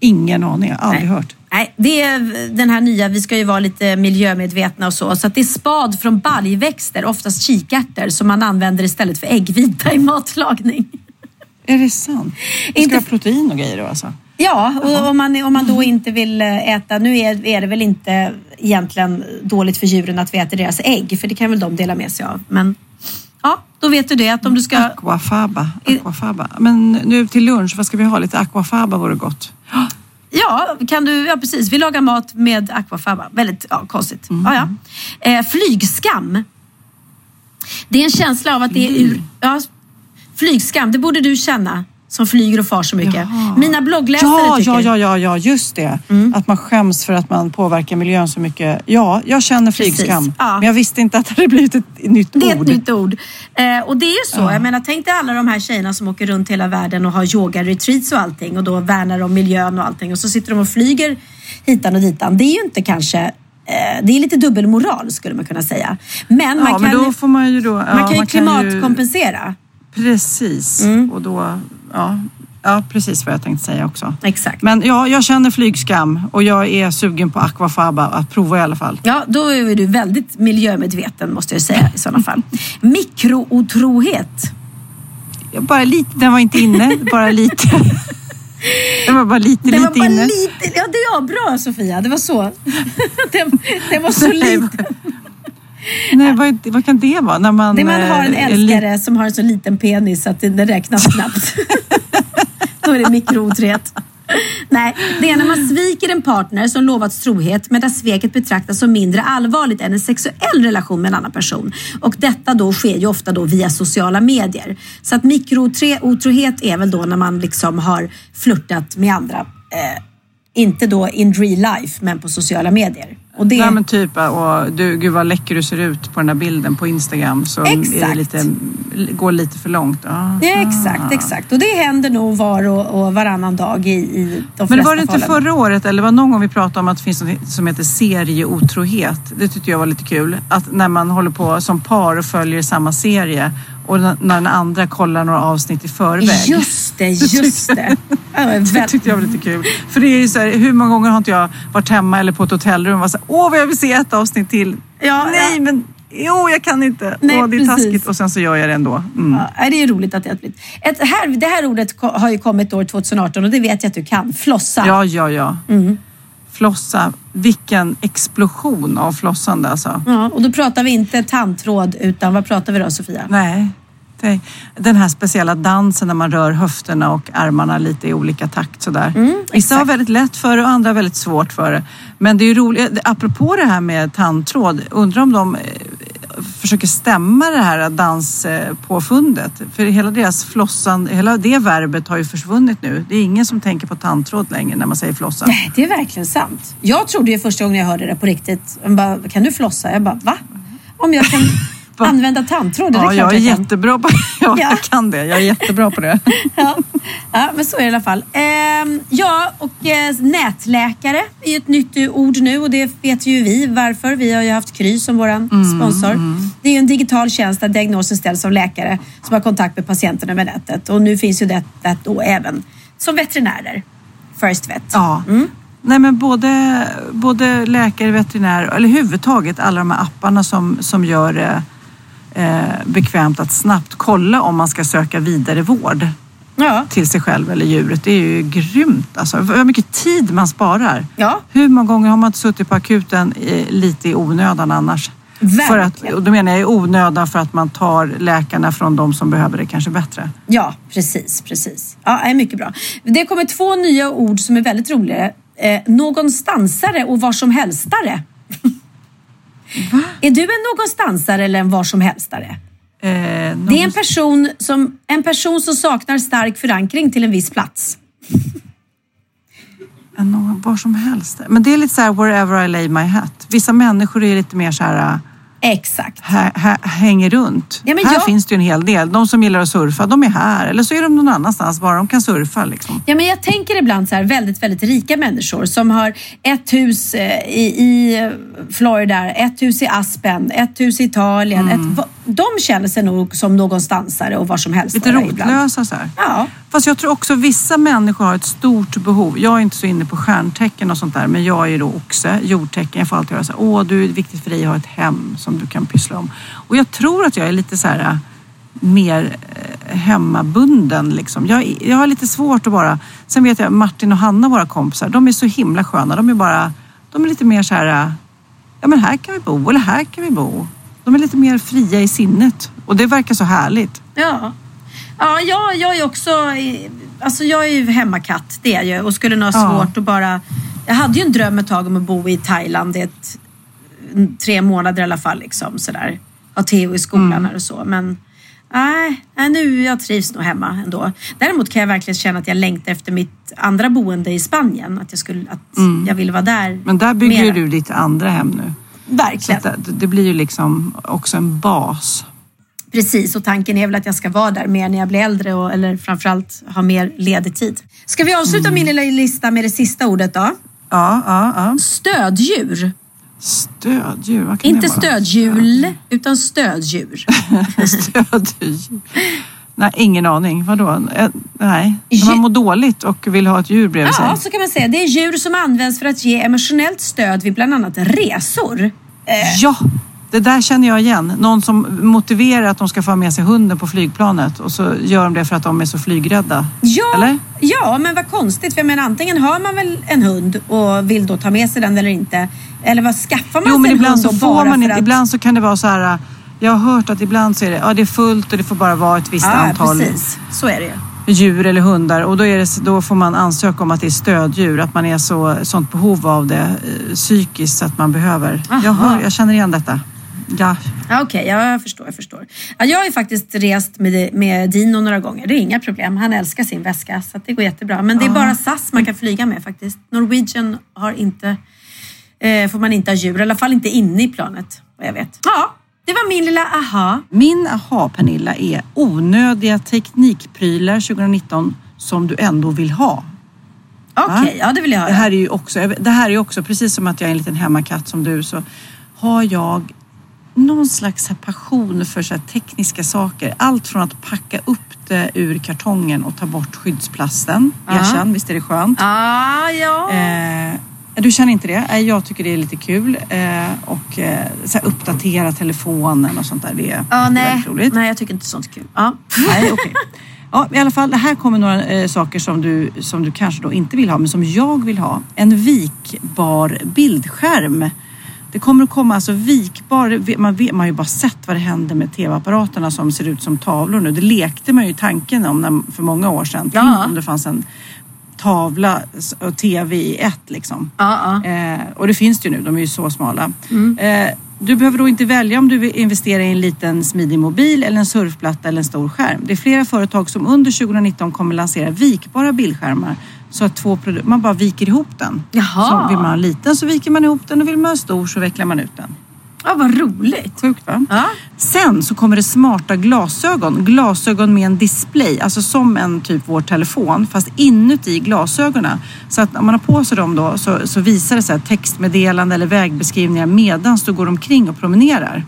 Ingen aning, jag har aldrig Nej. hört.
Nej, det är den här nya, vi ska ju vara lite miljömedvetna och så. Så det är spad från baljväxter, oftast kikärtor, som man använder istället för äggvita i matlagning.
Är det sant? Det ska
Inte-
ha protein och grejer då alltså?
Ja, och om man, om man då inte vill eh, äta, nu är, är det väl inte egentligen dåligt för djuren att vi äter deras ägg, för det kan väl de dela med sig av. Men ja, då vet du det att om du ska...
Aquafaba. Aquafaba. Men nu till lunch, vad ska vi ha? Lite aquafaba vore gott.
Ja, kan du, ja precis. Vi lagar mat med aquafaba. Väldigt ja, konstigt. Ja, ja. Eh, flygskam. Det är en känsla av att det är ur... Ja, flygskam, det borde du känna som flyger och far så mycket.
Jaha.
Mina bloggläsare
Ja,
tycker...
ja, ja, ja, ja, just det. Att man skäms för att man påverkar miljön så mycket. Ja, jag känner flygskam.
Ja.
Men jag visste inte att det hade blivit ett nytt
Det är ett
ord.
nytt ord. Eh, och det är ju så. Jag menar, tänk dig alla de här tjejerna som åker runt hela världen och har yoga-retreats och allting och då värnar om miljön och allting och så sitter de och flyger hitan och ditan. Det är ju inte kanske... Eh, det är lite dubbelmoral skulle man kunna säga. Men
Ja,
man kan,
men då
ju-
får man ju då...
man
ja,
kan ju
ju-
klimatkompensera.
Precis.
Mm.
Och då... Ja, ja, precis vad jag tänkte säga också.
Exakt.
Men ja, jag känner flygskam och jag är sugen på aquafaba att prova i alla fall.
Ja, då är du väldigt miljömedveten måste jag säga i sådana fall. Mikrootrohet.
Bara lite, den var inte inne, bara lite. Den var bara lite,
Det
lite
var bara
inne.
lite... Ja, det var bra Sofia. Det var så. Det, det var så
Nej,
lite.
Nej, vad, vad kan det vara? När man,
Det man har en
eh,
älskare som har en så liten penis att det räknas knappt. Då är det mikrootrohet. Nej, det är när man sviker en partner som lovats trohet men där sveket betraktas som mindre allvarligt än en sexuell relation med en annan person. Och detta då sker ju ofta då via sociala medier. Så att mikrootrohet är väl då när man liksom har flörtat med andra. Eh, inte då in real life men på sociala medier. Och det...
Nej men typ, och du, gud vad läcker du ser ut på den där bilden på Instagram. Så det
Exakt.
lite, går lite för långt. Ah.
Ja, exakt, exakt. Och det händer nog var och, och varannan dag i, i de flesta
Men var det inte
förhållanden.
förra året eller var någon gång vi pratade om att det finns något som heter serieotrohet? Det tyckte jag var lite kul. Att när man håller på som par och följer samma serie och när den andra kollar några avsnitt i förväg.
Just det, just det. Det
tyckte jag var lite kul. För det är ju så här, hur många gånger har inte jag varit hemma eller på ett hotellrum och varit så här, åh vad jag vill se ett avsnitt till.
Ja,
Nej
ja.
men, jo jag kan inte.
Nej,
åh, det är
precis.
taskigt och sen så gör jag det ändå. Mm.
Ja, det är roligt att det har blivit. Ett, här, det här ordet har ju kommit år 2018 och det vet jag att du kan. Flossa.
Ja, ja, ja.
Mm.
Flossa, vilken explosion av flossande alltså.
Ja, och då pratar vi inte tandtråd utan vad pratar vi då Sofia?
Nej. Det, den här speciella dansen när man rör höfterna och armarna lite i olika takt sådär. Vissa har väldigt lätt för det och andra har väldigt svårt för det. Men det är ju roligt, apropå det här med tandtråd, undrar om de eh, försöker stämma det här danspåfundet. För hela deras flossan, hela det verbet har ju försvunnit nu. Det är ingen som tänker på tandtråd längre när man säger flossa.
Nej, det är verkligen sant. Jag trodde ju första gången jag hörde det på riktigt, bara, kan du flossa? Jag bara, va? Om jag kan använda tandtråd? Det är
Ja,
klart
jag är
jag kan.
jättebra på ja,
Ja.
jag kan det. Jag är jättebra på det.
ja. ja, men så är det i alla fall. Ehm, ja, och eh, nätläkare är ett nytt eh, ord nu och det vet ju vi varför. Vi har ju haft Kry som våran sponsor. Det är en digital tjänst där diagnosen ställs av läkare som har kontakt med patienten över nätet. Och nu finns ju det, det då även som veterinärer. First Vet.
Ja. Nej, men både, både läkare, veterinär eller överhuvudtaget alla de här apparna som, som gör det eh, bekvämt att snabbt kolla om man ska söka vidare vård
Ja.
till sig själv eller djuret. Det är ju grymt. Alltså, hur mycket tid man sparar.
Ja.
Hur många gånger har man inte suttit på akuten lite i onödan annars? För att,
Verkligen.
och då menar jag i onödan för att man tar läkarna från de som behöver det kanske bättre.
Ja, precis, precis. Ja, är mycket bra. Det kommer två nya ord som är väldigt roliga. Eh, någonstansare och var som helstare. Är du en någonstansare eller en var som helstare?
Eh,
Det är en person, som, en person som saknar stark förankring till en viss plats.
Ja, nå- var som helst. Men det är lite så här wherever I lay my hat. Vissa människor är lite mer så här,
Exakt.
här, här hänger runt.
Ja,
här
jag-
finns det ju en hel del. De som gillar att surfa, de är här. Eller så är de någon annanstans bara de kan surfa liksom.
Ja, men jag tänker ibland så här väldigt, väldigt rika människor som har ett hus eh, i, i Florida, ett hus i Aspen, ett hus i Italien. Ett, va- de känner sig nog som någonstansare och var som helst.
Lite rotlösa så här.
Ja.
Fast jag tror också vissa människor har ett stort behov. Jag är inte så inne på stjärntecken och sånt där, men jag är då oxe, jordtecken. Jag får alltid höra så här, åh, du är viktigt för dig att ha ett hem som du kan pyssla om. Och jag tror att jag är lite så här mer hemmabunden. Liksom. Jag, jag har lite svårt att bara... Sen vet jag Martin och Hanna, våra kompisar, de är så himla sköna. De är bara... De är lite mer så här... Ja men här kan vi bo, eller här kan vi bo. De är lite mer fria i sinnet. Och det verkar så härligt.
Ja. Ja, jag, jag är också... Alltså jag är ju hemmakatt, det är jag ju. Och skulle nog ha
Ja.
svårt att bara... Jag hade ju en dröm ett tag om att bo i Thailand i ett, tre månader i alla fall. Liksom, sådär. Ha Theo i skolan
Mm.
och så. Men nej, nu jag trivs nog hemma ändå. Däremot kan jag verkligen känna att jag längtar efter mitt andra boende i Spanien. Att jag, skulle, att jag vill vara där
Mm. Men där bygger
mera.
du ditt andra hem nu.
Verkligen.
det, det blir ju liksom också en bas.
Precis, och tanken är väl att jag ska vara där mer när jag blir äldre och, eller framförallt ha mer ledig tid. Ska vi avsluta
Mm.
min lilla lista med det sista ordet då?
Ja, ja, ja.
Stöddjur.
Kan
Inte stödhjul, utan stöddjur.
Stödjur. Nej, ingen aning. Vadå? Eh, Nej. När
Djur-
man mår dåligt och vill ha ett djur bredvid
Ja,
sig.
så kan man säga. Det är djur som används för att ge emotionellt stöd vid bland annat resor.
Ja, det där känner jag igen. Någon som motiverar att de ska få ha med sig hunden på flygplanet och så gör de det för att de är så flygrädda.
Ja,
Eller?
ja, men vad konstigt. För jag menar, antingen har man väl en hund och vill då ta med sig den eller inte. Eller vad skaffar man
Jo,
sig
men
en
ibland
hund
så får
bara
man
för att...
Ibland så kan det vara så här. Jag har hört att ibland så är det, ja, det är fullt och det får bara vara ett visst
ja,
antal
precis. Så är det ju.
djur eller hundar och då, är det, då får man ansöka om att det är stöddjur, att man är så sånt behov av det eh, psykiskt så att man behöver. Jag, hör, jag känner igen detta. Ja,
Okej, ja, jag förstår. Jag förstår. Ja, jag har ju faktiskt rest med, med Dino några gånger. Det är inga problem. Han älskar sin väska så det går jättebra. Men det är bara SAS man kan flyga med faktiskt. Norwegian har inte, eh, får man inte ha djur. I alla fall inte inne i planet vad jag vet. Ja, det var min lilla aha.
Min aha Pernilla är onödiga teknikprylar 2019 som du ändå vill ha.
Okej, ja det vill jag höra.
Det här är ju också, det här är också, precis som att jag är en liten hemmakatt som du, så har jag någon slags passion för så tekniska saker. Allt från att packa upp det ur kartongen och ta bort skyddsplasten. Erkänn, visst är det skönt?
Ah, ja.
Eh, du känner inte det? Nej, jag tycker det är lite kul. Eh, och eh, så här, uppdatera telefonen och sånt där. Det är
ja, nej.
väldigt roligt.
nej, jag tycker inte sånt är kul. Ja.
Nej, okej. Ja, I alla fall, det här kommer några eh, saker som du, som du kanske då inte vill ha, men som jag vill ha. En vikbar bildskärm. Det kommer att komma alltså vikbar, man, vet, man har ju bara sett vad det händer med tv-apparaterna som ser ut som tavlor nu. Det lekte man ju tanken om när, för många år sedan.
Ja.
Tänk om det fanns en tavla och tv i ett liksom.
Ja, ja.
Eh, och det finns det ju nu, de är ju så smala. Eh, du behöver då inte välja om du vill investera i en liten smidig mobil eller en surfplatta eller en stor skärm. Det är flera företag som under 2019 kommer lansera vikbara bildskärmar så att två produ- man bara viker ihop den.
Jaha.
Så vill man ha en liten så viker man ihop den och vill man ha stor så vecklar man ut den.
ja, vad roligt.
Sjukt va?
Ja.
Sen så kommer det smarta glasögon. Glasögon med en display, alltså som en typ vår telefon fast inuti glasögonen. Så att om man har på sig dem då så, så visar det sig textmeddelande eller vägbeskrivningar medan du går omkring och promenerar.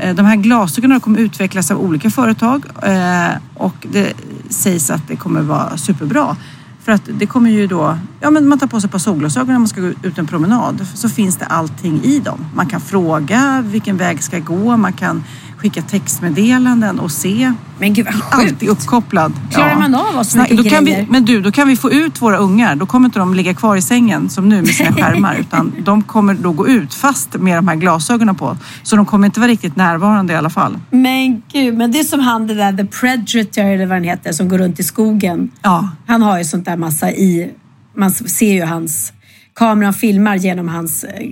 Eh, De här glasögonen kommer utvecklas av olika företag eh, och det sägs att det kommer vara superbra. För att det kommer ju då, ja men man tar på sig ett par solglasögon när man ska gå ut en promenad. Så finns det allting i dem. Man kan fråga vilken väg ska jag gå, man kan skicka textmeddelanden och se.
Men gud vad sjukt.
Alltid uppkopplad.
Klarar man av oss mycket
då kan vi,
grejer?
Men du, då kan vi få ut våra ungar. Då kommer inte de ligga kvar i sängen som nu med sina skärmar. utan de kommer då gå ut fast med de här glasögonen på. Så de kommer inte vara riktigt närvarande i alla fall.
Men gud, men det är som han det där The Predator eller vad han heter som går runt i skogen.
Ja,
Han har ju sånt där massa i... Man ser ju hans... Kameran filmar genom hans eh,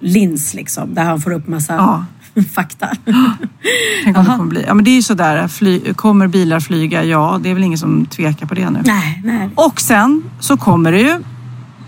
lins liksom. Där han får upp massa
Ja.
fakta.
tänk om det kommer bli. Ja, men det är ju sådär. Fly, kommer bilar flyga? Ja, det är väl ingen som tvekar på det nu.
nej, nej.
Och sen så kommer det ju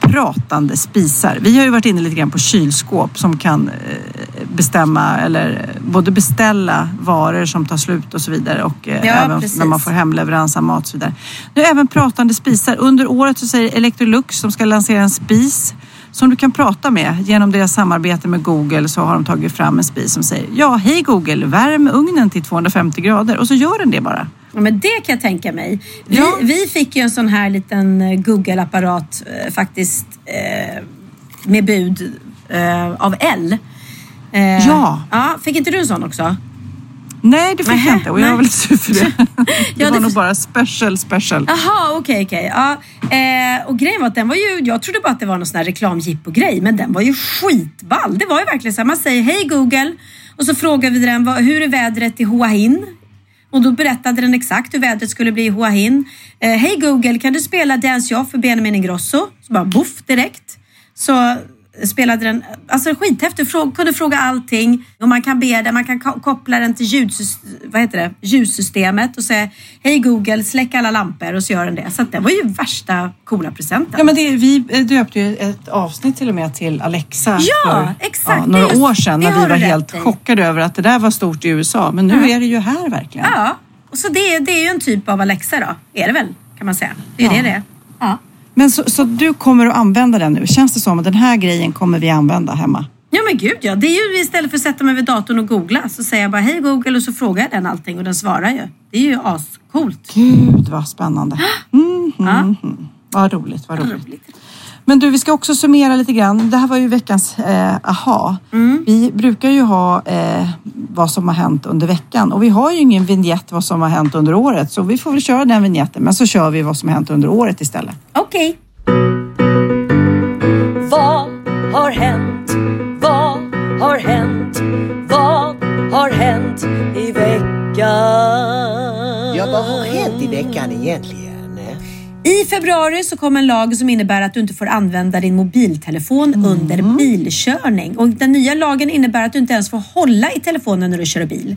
pratande spisar. Vi har ju varit inne lite grann på kylskåp som kan eh, bestämma eller både beställa varor som tar slut och så vidare och eh,
Ja,
även
precis.
när man får hemleverans av mat och så vidare. Nu även pratande spisar. Under året så säger Electrolux som ska lansera en spis som du kan prata med. Genom deras samarbete med Google så har de tagit fram en spis som säger ja, hej Google, värm ugnen till 250 grader och så gör den det bara.
Ja, men det kan jag tänka mig. Vi,
Ja.
vi fick ju en sån här liten eh, Google-apparat eh, faktiskt eh, med bud av L.
Ja.
ja. Fick inte du en sån också?
Nej, det fick
Nähä,
jag inte och jag
nej.
var väldigt sur för det. det
Ja,
var
det
nog
för-
bara special, special.
Jaha, okej, okej. Ja, eh, och grejen var att den var ju, jag trodde bara att det var någon sån här reklamjippo-grej, men den var ju skitball. Det var ju verkligen så här, man säger hej Google och så frågar vi den, hur är vädret i Hua Hin? Och då berättade den exakt hur vädret skulle bli i Hua Hin. Eh, hej Google, kan du spela Dance Off för Benjamin Ingrosso? Så bara boff direkt. Så spelade den, alltså skithäftig, fråga, kunde fråga allting. Och man kan be den, man kan ko- koppla den till ljudsys, vad heter det? ljussystemet och säga hej Google, släck alla lampor och så gör den det. Så att det var ju värsta coola presenten.
Ja, men det, vi eh, döpte ju ett avsnitt till och med till Alexa
Ja,
för
exakt.
några
Det-
år sedan när vi var helt
i.
chockade över att det där var stort i USA. Men nu är det ju här verkligen.
Ja, och så det, det är ju en typ av Alexa då, är det väl kan man säga. Det är ju
Ja.
det det är. Ja.
Men så, så du kommer att använda den nu? Känns det som att den här grejen kommer vi använda hemma?
Ja men gud ja, det är ju istället för att sätta mig vid datorn och googla så säger jag bara hej Google och så frågar jag den allting och den svarar ju. Det är ju ascoolt.
Gud vad spännande. Mm,
Ja.
mm, mm. Vad roligt, vad roligt. Men du, vi ska också summera lite grann. Det här var ju veckans eh, aha.
Mm.
Vi brukar ju ha eh, vad som har hänt under veckan och vi har ju ingen vignett vad som har hänt under året så vi får väl köra den vignetten men så kör vi vad som har hänt under året istället.
Okej.
Vad har hänt? Vad har hänt? Vad har hänt i veckan?
Ja, vad har hänt i veckan egentligen?
I februari så kom en lag som innebär att du inte får använda din mobiltelefon
Mm.
under bilkörning. Och den nya lagen innebär att du inte ens får hålla i telefonen när du kör bil.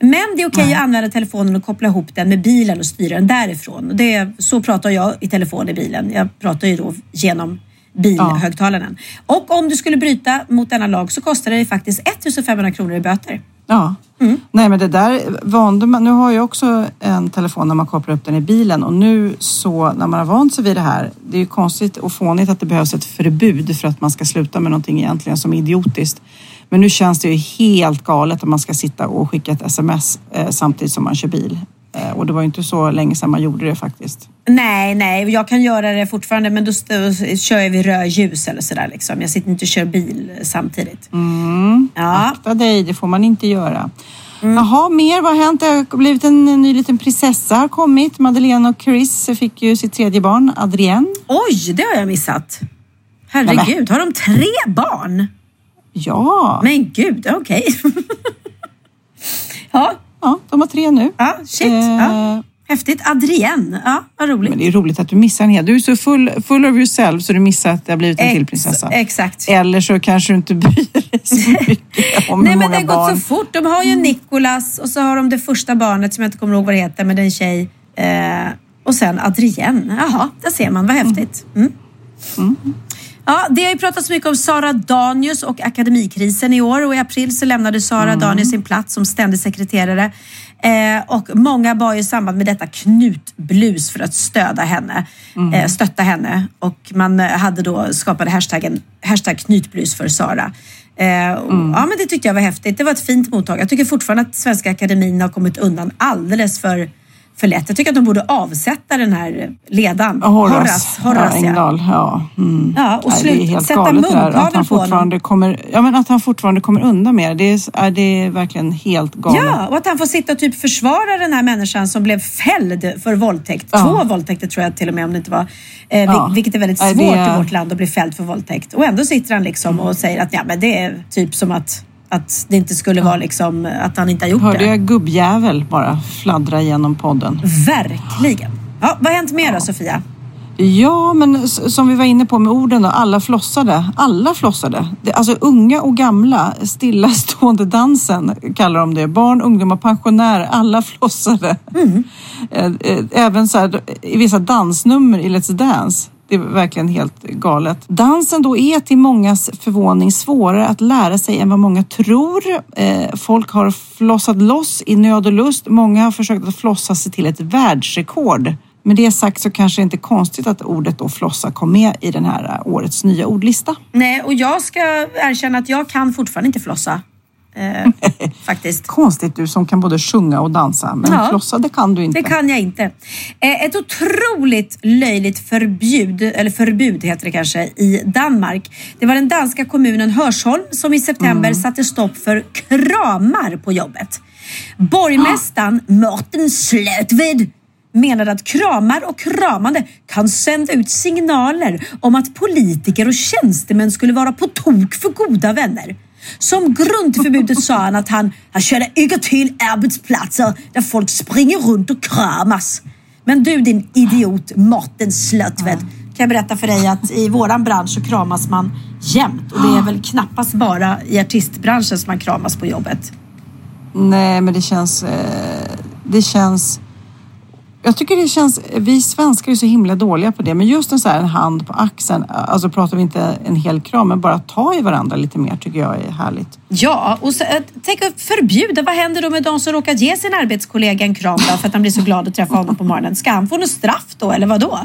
Men det är okej att använda telefonen och koppla ihop den med bilen och styra den därifrån. Det så pratar jag i telefon i bilen. Jag pratar ju då genom bilhögtalaren. Och om du skulle bryta mot denna lag så kostar det faktiskt 1500 kronor i böter.
Ja. Nej men det där vande man. Nu har jag också en telefon när man kopplar upp den i bilen och nu så när man har vant sig vid det här. Det är ju konstigt och fånigt att det behövs ett förbud för att man ska sluta med någonting egentligen som är idiotiskt. Men nu känns det ju helt galet att man ska sitta och skicka ett sms eh, samtidigt som man kör bil. Eh, och det var ju inte så länge sedan man gjorde det faktiskt.
Nej, nej, jag kan göra det fortfarande men då st- kör jag vid rödljus eller sådär liksom. Jag sitter inte och kör bil samtidigt.
Mm.
Ja.
Akta dig, det får man inte göra. Jaha, mer vad har hänt? Det har blivit en ny liten prinsessa har kommit. Madeleine och Chris fick ju sitt tredje barn, Adrienne.
Oj, det har jag missat. Herregud, har de tre barn?
Ja.
Men gud, okej. ja,
Ja, de har tre nu.
ja, shit.
Eh,
Ja. Häftigt. Adrienne, ja, vad roligt.
Men det är roligt att du missar en hel. Du är så full, full of yourself så du missar att det har blivit en till prinsessa.
Exakt.
Eller så kanske du inte bryr dig så mycket om
Nej
hur
men det har gått så fort. De har ju Nikolas och så har de det första barnet som jag inte kommer ihåg vad det heter, men det är en tjej. Eh, och sen Adrienne. Jaha, där ser man. Vad häftigt. Mm. Ja, det har ju pratats mycket om Sara Danius och akademikrisen i år och i april så lämnade Sara Danius sin plats som ständig sekreterare. Eh, och många bar ju i samband med detta knutblus för att stödja henne, eh, stötta henne. Och man eh, hade då skapade hashtaggen hashtag knytblus för Sara. Eh, och, Ja, men det tyckte jag var häftigt. Det var ett fint mottag. Jag tycker fortfarande att Svenska Akademin har kommit undan alldeles för, för lätt. Jag tycker att de borde avsätta den här ledaren.
Horace,
Horace,
ja, Engdahl. Ja, mm.
Ja, och
Nej,
slut-
helt
sätta
han
på honom.
kommer, ja, men att han fortfarande kommer undan med det. Är, det är verkligen helt galet.
Ja, och att han får sitta och typ försvara den här människan som blev fälld för våldtäkt.
Ja.
Två våldtäkter tror jag till och med om det inte var. Eh,
Ja.
vil- Vilket är väldigt
Nej,
svårt
är-
i vårt land att bli fälld för våldtäkt. Och ändå sitter han liksom och säger att ja, men det är typ som att, att det inte skulle vara liksom att han inte har gjort
Hörde
det.
jag gubbjävel bara fladdra genom podden.
Verkligen. Ja, vad har hänt mer då Sofia?
Ja, men som vi var inne på med orden då, alla flossade. Alla flossade. Det, alltså unga och gamla, stillastående dansen kallar de det. Barn, ungdomar, pensionärer, alla flossade. Eh, eh, Även så här, i vissa dansnummer i Let's Dance. Det är verkligen helt galet. Dansen då är till mångas förvåning svårare att lära sig än vad många tror. Eh, folk har flossat loss i nöd och lust. Många har försökt att flossa sig till ett världsrekord. Med det sagt så kanske det inte är konstigt att ordet då flossa kom med i den här årets nya ordlista.
Nej, och jag ska erkänna att jag kan fortfarande inte flossa. Eh, faktiskt.
Konstigt du som kan både sjunga och dansa, men
Ja.
flossa det kan du inte.
Det kan jag inte. Eh, Ett otroligt löjligt förbud, eller förbud heter det kanske, i Danmark. Det var den danska kommunen Hörsholm som i september satte stopp för kramar på jobbet. Borgmästaren Martin Slötved menade att kramar och kramande kan sända ut signaler om att politiker och tjänstemän skulle vara på tok för goda vänner. Som grund till förbudet sa han att han, han känner inte till arbetsplatser där folk springer runt och kramas. Men du din idiot Martin Slötved, kan jag berätta för dig att i våran bransch så kramas man jämt och det är väl knappast bara i artistbranschen som man kramas på jobbet.
Nej, men det känns... Eh, det känns... Jag tycker det känns... Vi svenskar är så himla dåliga på det, men just en, så här, en hand på axeln, alltså pratar vi inte en hel kram, men bara ta i varandra lite mer tycker jag är härligt.
Ja, och så, eh, tänk att förbjuda. Vad händer då med de som råkar ge sin arbetskollega en kram då, för att han blir så glad att träffa honom på morgonen? Ska han få något straff då, eller vad då?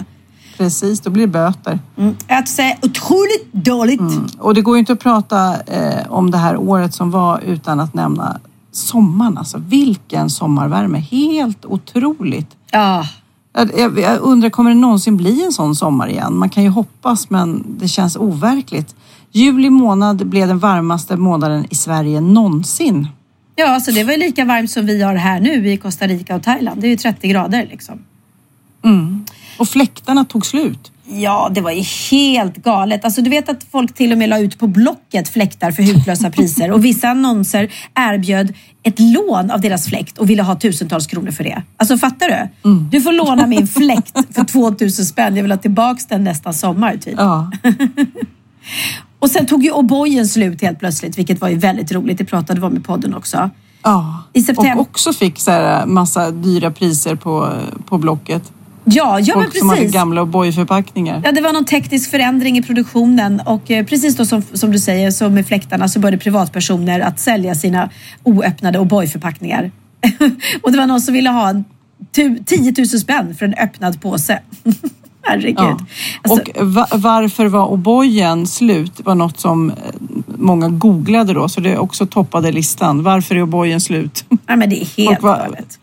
Precis, då blir det böter.
Mm. Att säga otroligt dåligt.
Mm. Och det går ju inte att prata eh, om det här året som var utan att nämna sommaren. Alltså vilken sommarvärme. Helt otroligt.
Ja.
Jag, undrar, kommer det någonsin bli en sån sommar igen? Man kan ju hoppas, men det känns overkligt. Juli månad blev den varmaste månaden i Sverige någonsin.
Ja, alltså det var ju lika varmt som vi har här nu i Costa Rica och Thailand. Det är ju 30 grader liksom.
Mm. Och fläktarna tog slut.
Ja, det var ju helt galet. Alltså, du vet att folk till och med la ut på Blocket fläktar för hutlösa priser och vissa annonser erbjöd ett lån av deras fläkt och ville ha tusentals kronor för det. Alltså fattar du?
Mm.
Du får låna min fläkt för 2000 spänn. Jag vill ha tillbaks den nästa sommar typ.
Ja.
och sen tog ju O'boyen slut helt plötsligt, vilket var ju väldigt roligt. Det pratade vi om i podden också.
Ja,
I september-
och också fick så här massa dyra priser på, på Blocket.
Ja, ja men
Folk som hade
precis.
gamla O'boy-förpackningar.
Ja, det var någon teknisk förändring i produktionen och eh, precis då som, som du säger, så med fläktarna så började privatpersoner att sälja sina oöppnade O'boy-förpackningar. och det var någon som ville ha en tu- 10 000 spänn för en öppnad påse. Herregud.
Ja.
Alltså,
Och va- varför var O'boyen slut var något som eh, många googlade då, så det också toppade listan. Varför är O'boyen slut?
ja, men det är helt galet.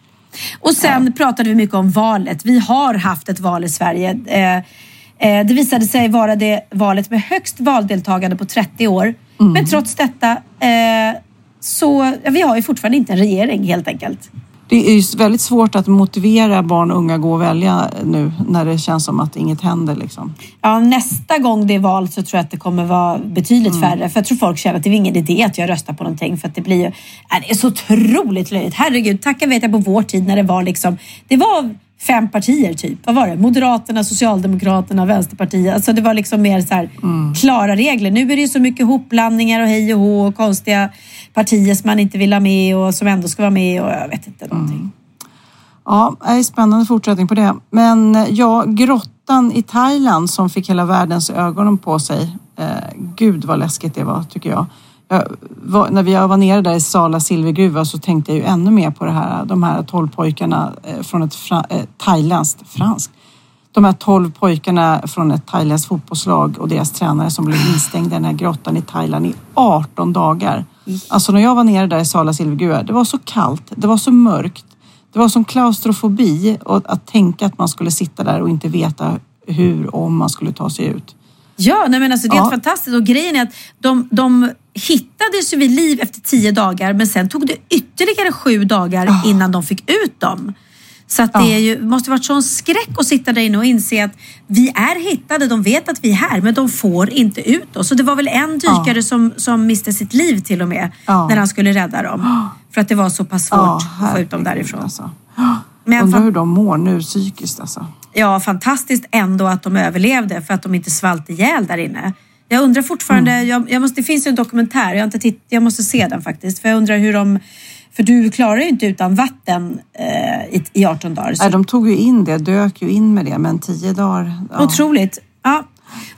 Och sen pratade vi mycket om valet. Vi har haft ett val i Sverige. Eh, eh, det visade sig vara det valet med högst valdeltagande på 30 år.
Mm.
Men trots detta eh, så ja, vi har ju fortfarande inte en regering helt enkelt.
Det är väldigt svårt att motivera barn och unga att gå och välja nu när det känns som att inget händer. Liksom.
Ja, nästa gång det är val så tror jag att det kommer vara betydligt
Mm.
färre. För jag tror folk känner att det är ingen idé att jag röstar på någonting. För att det blir ju, det är så otroligt löjligt. Herregud, tacka vet jag på vår tid när det var liksom, det var fem partier typ. Vad var det? Moderaterna, Socialdemokraterna, Vänsterpartiet. Alltså det var liksom mer så här
Mm.
klara regler. Nu är det så mycket hopblandningar och hej och hå och konstiga partier som man inte vill ha med och som ändå ska vara med och jag vet inte någonting.
Ja, det är spännande fortsättning på det. Men ja, grottan i Thailand som fick hela världens ögonen på sig. Eh, gud vad läskigt det var tycker jag. jag var, när vi var nere där i Sala silvergruva så tänkte jag ju ännu mer på det här. De här tolv pojkarna eh, från ett fra, eh, thailändskt, franskt. De här tolv pojkarna från ett thailändskt fotbollslag och deras tränare som blev instängda i den här grottan i Thailand i 18 dagar. Alltså när jag var nere där i Sala silvergruva, det var så kallt, det var så mörkt. Det var som klaustrofobi och att tänka att man skulle sitta där och inte veta hur och om man skulle ta sig ut.
Ja, nej men alltså, det är
Ja.
fantastiskt. Och grejen är att de, de hittades ju vid liv efter tio dagar men sen tog det ytterligare sju dagar innan de fick ut dem. Så att det är ju, måste varit sån skräck att sitta där inne och inse att vi är hittade, de vet att vi är här men de får inte ut oss. Så det var väl en dykare som, som miste sitt liv till och med
Ja.
när han skulle rädda dem. För att det var så pass svårt att få ut dem därifrån.
Alltså.
Men
Undrar hur de mår nu psykiskt alltså.
Ja, fantastiskt ändå att de överlevde för att de inte svalt ihjäl där inne. Jag undrar fortfarande,
Mm.
jag, jag måste, det finns ju en dokumentär, jag, har inte titt, jag måste se den faktiskt. För jag undrar hur de, för du klarar ju inte utan vatten eh, i, i 18 dagar. Så
Nej, de tog ju in det, dök ju in med det, men tio dagar. Ja.
Otroligt. Ja.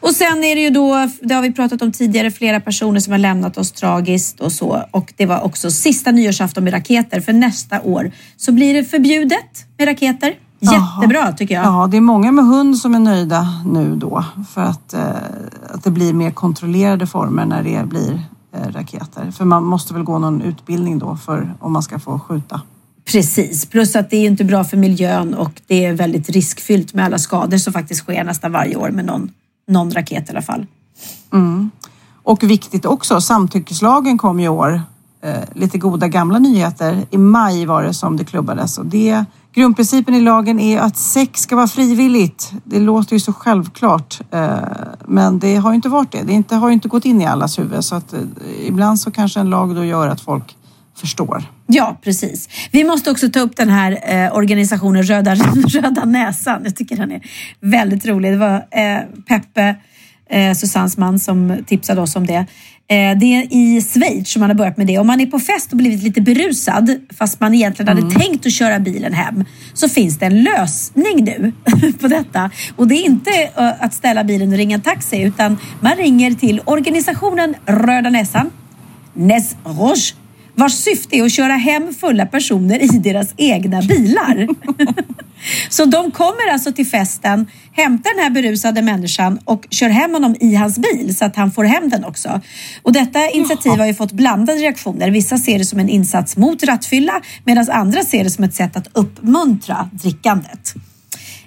Och sen är det ju då, det har vi pratat om tidigare, flera personer som har lämnat oss tragiskt och så. Och det var också sista nyårsafton med raketer. För nästa år så blir det förbjudet med raketer. Jättebra tycker jag.
Ja, det är många med hund som är nöjda nu då för att, eh, att det blir mer kontrollerade former när det blir raketer. För man måste väl gå någon utbildning då för om man ska få skjuta.
Precis, plus att det är inte bra för miljön och det är väldigt riskfyllt med alla skador som faktiskt sker nästan varje år med någon, någon raket i alla fall.
Och viktigt också, samtyckeslagen kom i år eh, lite goda gamla nyheter. I maj var det som det klubbades och det Grundprincipen i lagen är att sex ska vara frivilligt. Det låter ju så självklart, eh, men det har ju inte varit det. Det inte, har ju inte gått in i allas huvud så att eh, ibland så kanske en lag då gör att folk förstår.
Ja, precis. Vi måste också ta upp den här eh, organisationen Röda, Röda Näsan. Jag tycker den är väldigt rolig. Det var eh, Peppe, eh, Susannes man, som tipsade oss om det. Eh, det är i Schweiz som man har börjat med det. Om man är på fest och blivit lite berusad, fast man egentligen
Mm.
hade tänkt att köra bilen hem, så finns det en lösning nu på detta. Och det är inte eh, att ställa bilen och ringa en taxi, utan man ringer till organisationen Röda Näsan, Nes Rouge, vars syfte är att köra hem fulla personer i deras egna bilar. Så de kommer alltså till festen, hämtar den här berusade människan och kör hem honom i hans bil så att han får hem den också. Och detta initiativ har ju fått blandade reaktioner. Vissa ser det som en insats mot rattfylla medan andra ser det som ett sätt att uppmuntra drickandet.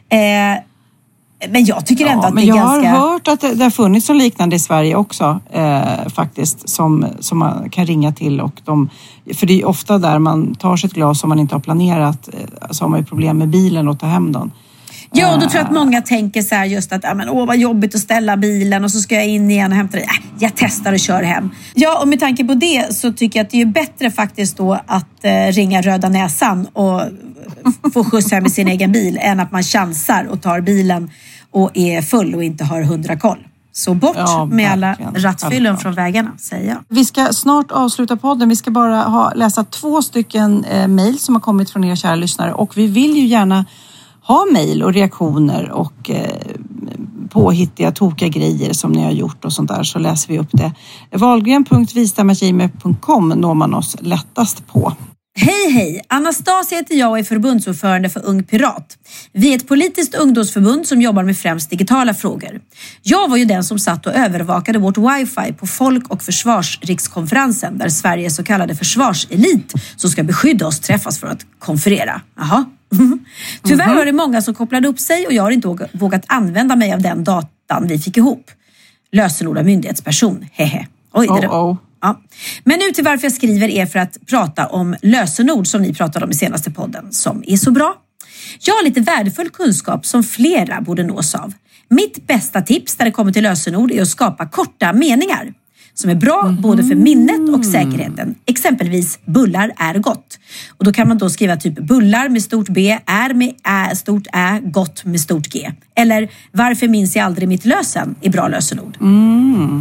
Eh, men jag tycker ändå
Ja,
att det är
jag
ganska...
har hört att det, det har funnits något liknande i Sverige också eh, faktiskt som, som man kan ringa till och de, för det är ofta där man tar sig ett glas som man inte har planerat eh, så har man ju problem med bilen och ta hem den.
Ja, och då tror jag att många tänker så här just att men, åh vad jobbigt att ställa bilen och så ska jag in igen och hämta den. Äh, jag testar och kör hem. Ja, och med tanke på det så tycker jag att det är bättre faktiskt då att eh, ringa Röda Näsan och få skjuts hem i sin egen bil än att man chansar och tar bilen och är full och inte har hundra koll. Så bort
Ja,
med alla
Självklart.
från vägarna, säger jag.
Vi ska snart avsluta podden. Vi ska bara ha, läsa två stycken eh, mejl som har kommit från er kära lyssnare och vi vill ju gärna ha mejl och reaktioner och eh, påhittiga, tokiga grejer som ni har gjort och sånt där så läser vi upp det. Wahlgren.vistamagime.com når man oss lättast på.
Hej hej! Anastasia heter jag och är förbundsordförande för Ung Pirat. Vi är ett politiskt ungdomsförbund som jobbar med främst digitala frågor. Jag var ju den som satt och övervakade vårt wifi på Folk och försvarsrikskonferensen där Sveriges så kallade försvarselit som ska beskydda oss träffas för att konferera. Jaha. Tyvärr var det många som kopplade upp sig och jag har inte våga- vågat använda mig av den datan vi fick ihop. Lösenord av myndighetsperson, hehe. Oj, det
Oh, oh.
Ja. Men nu till varför jag skriver är för att prata om lösenord som ni pratade om i senaste podden, som är så bra. Jag har lite värdefull kunskap som flera borde nås av. Mitt bästa tips när det kommer till lösenord är att skapa korta meningar som är bra både för minnet och säkerheten. Exempelvis bullar är gott. Och då kan man då skriva typ bullar med stort B, är med Ä, stort Ä, gott med stort G. Eller varför minns jag aldrig mitt lösen är bra lösenord.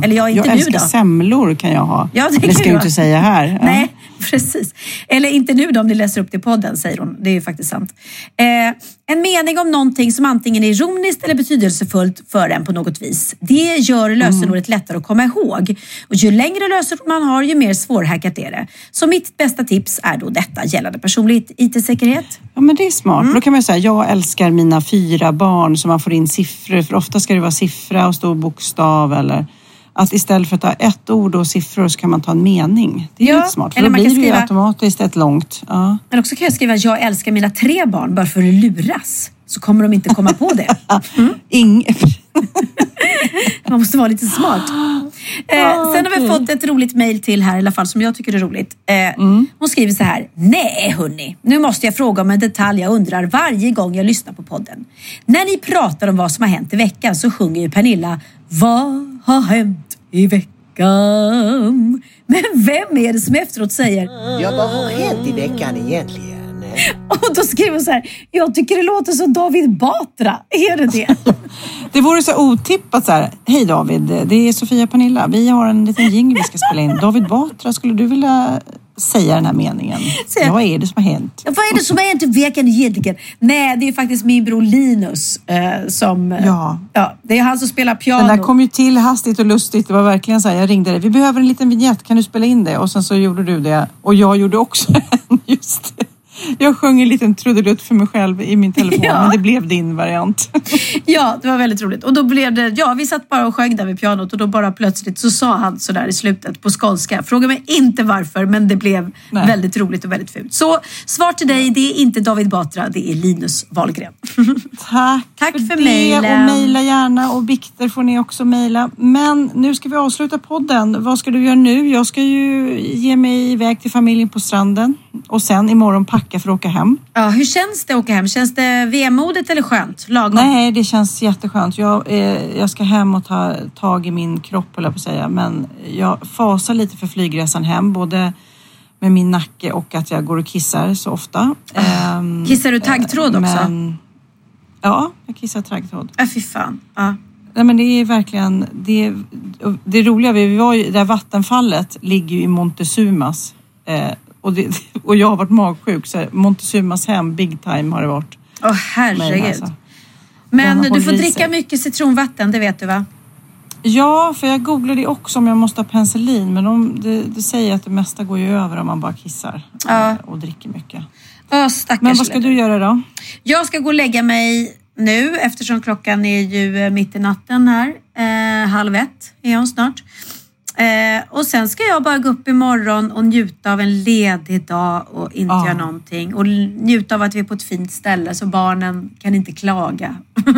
Eller jag, inte
Jag
nu
älskar
då.
semlor kan jag ha.
Ja, det
det ska
du
jag inte säga här.
Nej, precis. Eller inte nu då om ni läser upp det i podden, säger hon. Det är ju faktiskt sant. Eh, en mening om någonting som antingen är ironiskt eller betydelsefullt för en på något vis. Det gör lösenordet lättare att komma ihåg. Och ju längre lösenord man har, ju mer svårhackat är det. Så mitt bästa tips är då detta gällande personlig IT-säkerhet.
Ja, men det är smart.
Mm.
Då kan man säga, jag älskar mina fyra barn så man får in siffror. För ofta ska det vara siffra och stor bokstav eller att istället för att ha ett ord och siffror så kan man ta en mening. Det är
Ja,
lite smart. För
eller
då
man
blir
kan
det
skriva-
automatiskt ett långt. Ja.
Men också kan jag skriva jag älskar mina tre barn bara för att luras. Så kommer de inte komma på det.
Ing...
Man måste vara lite smart. Eh, sen har vi fått ett roligt mejl till här i alla fall som jag tycker är roligt. Eh, Hon skriver så här. Nej hörni, nu måste jag fråga om en detalj jag undrar varje gång jag lyssnar på podden. När ni pratar om vad som har hänt i veckan så sjunger ju Pernilla Vad har hänt i veckan? Men vem är det som efteråt säger
Ja, vad har hänt i veckan egentligen?
och då skriver hon så här. Jag tycker det låter som David Batra. Är det det?
Det vore så otippat så här. Hej David, det är Sofia Pernilla. Vi har en liten jingel vi ska spela in. David Batra, skulle du vilja säga den här meningen?
Säg-
Vad är det som har hänt?
Vad är det som har hänt i veckan egentligen? Nej, det är faktiskt min bror Linus eh, som... eh,
Ja.
ja. Det är han som spelar piano.
Den där kom ju till hastigt och lustigt. Det var verkligen så här, jag ringde dig. Vi behöver en liten vignett, kan du spela in det? Och sen så gjorde du det. Och jag gjorde också en, just det. Jag sjöng en liten trudelutt för mig själv i min telefon,
Ja.
men det blev din variant.
Ja, det var väldigt roligt. Och då blev det, ja vi satt bara och sjöng där vid pianot och då bara plötsligt så sa han sådär i slutet på skånska. Fråga mig inte varför men det blev
Nej.
väldigt roligt och väldigt fult. Så svar till dig, det är inte David Batra, det är Linus Wahlgren.
Tack,
Tack för
det
mejlen.
och mejla gärna och bikter får ni också mejla. Men nu ska vi avsluta podden. Vad ska du göra nu? Jag ska ju ge mig iväg till familjen på stranden och sen imorgon packa för att åka hem.
Ja, hur känns det att åka hem? Känns det vemodigt eller skönt? Lagom?
Nej, det känns jätteskönt. Jag, eh, jag ska hem och ta tag i min kropp, jag på att säga. Men jag fasar lite för flygresan hem, både med min nacke och att jag går och kissar så ofta. Ehm,
Kissar du taggtråd också?
men, ja, jag kissar taggtråd.
Äh, fy fan. Ja.
Nej, men det är verkligen, det, det roliga, vi var ju, det här vattenfallet ligger ju i Montezumas. Eh, och, det, och jag har varit magsjuk så Montezumas hem, big time har det varit.
Åh
mig,
herregud.
alltså.
Men du får dricka
sig.
mycket citronvatten, det vet du va?
Ja, för jag googlade det också om jag måste ha penicillin men de, det, det säger att det mesta går ju över om man bara kissar
Ja.
eh, och dricker mycket.
Åh, stackars
Men vad ska du göra då?
Jag ska gå och lägga mig nu eftersom klockan är ju eh, mitt i natten här. Eh, halv ett är hon snart. Eh, och sen ska jag bara gå upp imorgon och njuta av en ledig dag och inte
Ja.
göra någonting. Och njuta av att vi är på ett fint ställe så barnen kan inte klaga.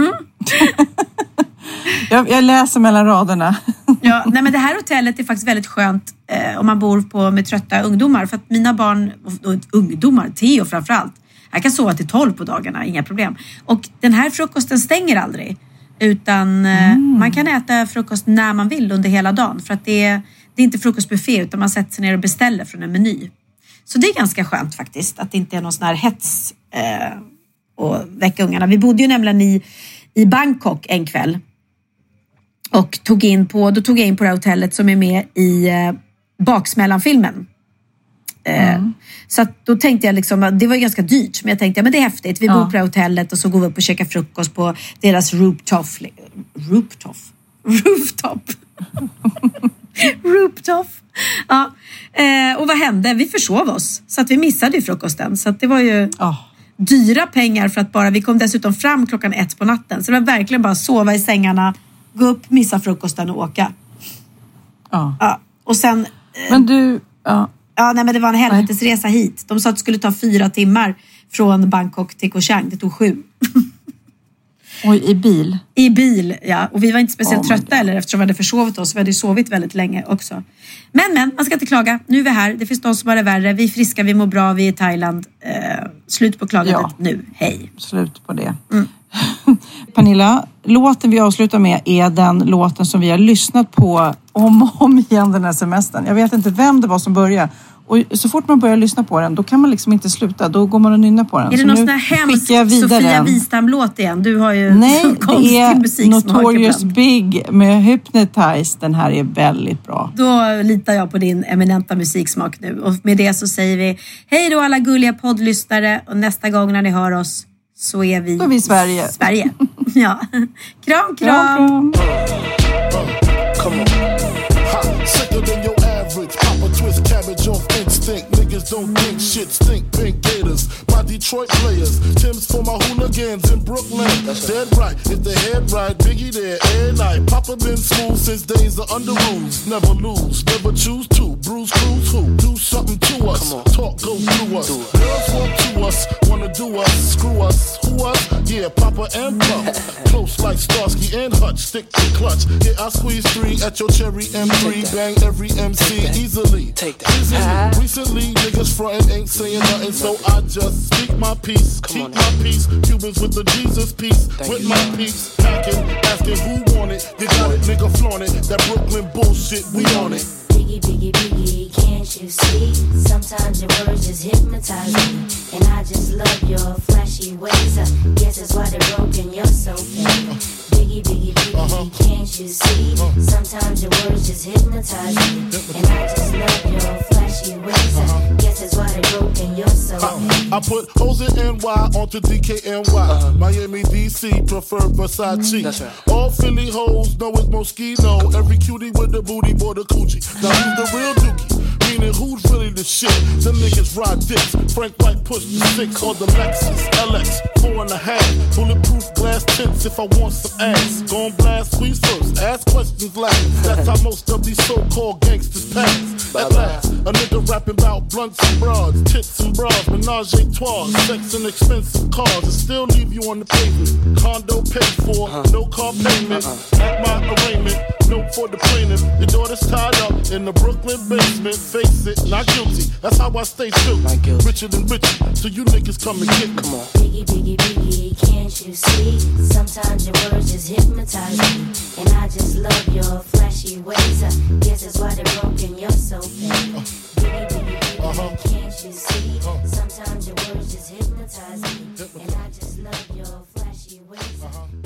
Jag, jag läser mellan raderna.
Ja, nej men det här hotellet är faktiskt väldigt skönt eh, om man bor på med trötta ungdomar. För att mina barn, och, och ungdomar, Theo framförallt, jag kan sova till 12 på dagarna, inga problem. Och den här frukosten stänger aldrig. Utan eh, man kan äta frukost när man vill under hela dagen. För att det är, det är inte frukostbuffé utan man sätter sig ner och beställer från en meny. Så det är ganska skönt faktiskt att det inte är någon sån här hets eh, och väcka ungarna. Vi bodde ju nämligen i, i Bangkok en kväll och tog in på, då tog jag in på det här hotellet som är med i eh, Baksmällan-filmen. Eh, Så att då tänkte jag liksom, att det var ju ganska dyrt, men jag tänkte ja, men det är häftigt. Vi
Ja.
bor på det här hotellet och så går vi upp och käkar frukost på deras rooftop. Rooftop? Rooftop? rooftop. Ja. Eh, och vad hände? Vi försov oss, så att vi missade frukosten. Så att det var ju
Ja.
dyra pengar för att bara, vi kom dessutom fram klockan ett på natten. Så det var verkligen bara sova i sängarna, gå upp, missa frukosten och åka.
Ja.
Ja. Och sen,
Men du, ja.
Ja nej men det var en helvetesresa hit. De sa att det skulle ta fyra timmar från Bangkok till Koh Chang. Det tog sju.
Oj, i bil.
I bil, ja. Och vi var inte speciellt
Oh
trötta heller eftersom vi hade försovit oss. Vi hade ju sovit väldigt länge också. Men, men, man ska inte klaga. Nu är vi här. Det finns de som har det värre. Vi är friska, vi mår bra, vi är i Thailand. Eh, slut på klagandet
Ja.
nu. Hej.
Slut på det. Pernilla, låten vi avslutar med är den låten som vi har lyssnat på om och om igen den här semestern. Jag vet inte vem det var som började. Och så fort man börjar lyssna på den, då kan man liksom inte sluta. Då går man och nynnar på den.
Är det
så
någon
nu
sån här hemsk Sofia. Wistam-låt igen? Du har ju
Nej, det är Notorious. Big med Hypnotize. Den här är väldigt bra.
Då litar jag på din eminenta musiksmak nu. Och med det så säger vi hej då alla gulliga poddlyssnare och nästa gång när ni hör oss så är vi,
är vi i Sverige.
Sverige. ja. Kram, kram.
Kram, kram.
Come on. Ha, sicker than your average. Papa twist cabbage off instinct. Niggas don't think shit stink. Pink gators. My Detroit players. Tim's for my hooligans in Brooklyn. Dead right. If the head right, Biggie there every night. Papa been smooth since days of under rules. Never lose. Never choose to. Bruise cruise who? Do something to us. Talk go through us. Girls want to us. Wanna do us. Screw us. Who us? Yeah, Papa and Pump. Close like Starsky and Hutch. Stick to clutch. Yeah, I squeeze three at your cherry M3. Bang every MC easily.
Take that.
Easily. Recently, niggas frontin' ain't saying nothing, so I just speak my peace. Keep my peace. Cubans with the Jesus peace. with my peace. Packing, asking who want it. You got it, nigga, flaunt it. That Brooklyn bullshit, we on it.
Biggie, biggie, biggie, can't you see? Sometimes your words just hypnotize me. And I just love your flashy ways. I guess that's why they're broken, you're so fake. Biggie, biggie, biggie, uh-huh. can't you see? Uh-huh. Sometimes your words just hypnotize me. And I just love your flashy ways. I uh-huh. guess that's why they're broken, you're so uh, fake.
I put O's and NY onto DKNY. Miami, DC, prefer Versace. Mm-hmm.
That's right.
All Philly hoes know it's Moschino. Every cutie with the booty, boy, the coochie. Now who's the real dookie? Meaning who's really the shit? Them niggas ride dicks. Frank White pushed the six or the Lexus LX, four and a half. Bulletproof glass tips if I want some ass. Gon' blast squeeze first, ask questions last. That's how most of these so-called gangsters pass. At last, a nigga rapping about blunts and broads, tits and bras, menage a trois, sex and expensive cars, and still leave you on the pavement. Condo paid for, uh-huh. no car payment. Uh-huh. At my arraignment, note for the plaintiff. Your daughter's tied up in the Brooklyn basement. Face it, not guilty. That's how I stay true. Richer than richer, so you niggas come and get me. Come on.
Biggie, biggie, biggie, can't you see? Sometimes your words just hypnotize me. And I just love your flashy ways. I guess that's why they're broken, you're so fake. Uh-huh. Biggie, biggie, biggie, uh-huh. can't you see? Uh-huh. Sometimes your words just hypnotize me. And I just love your flashy ways. I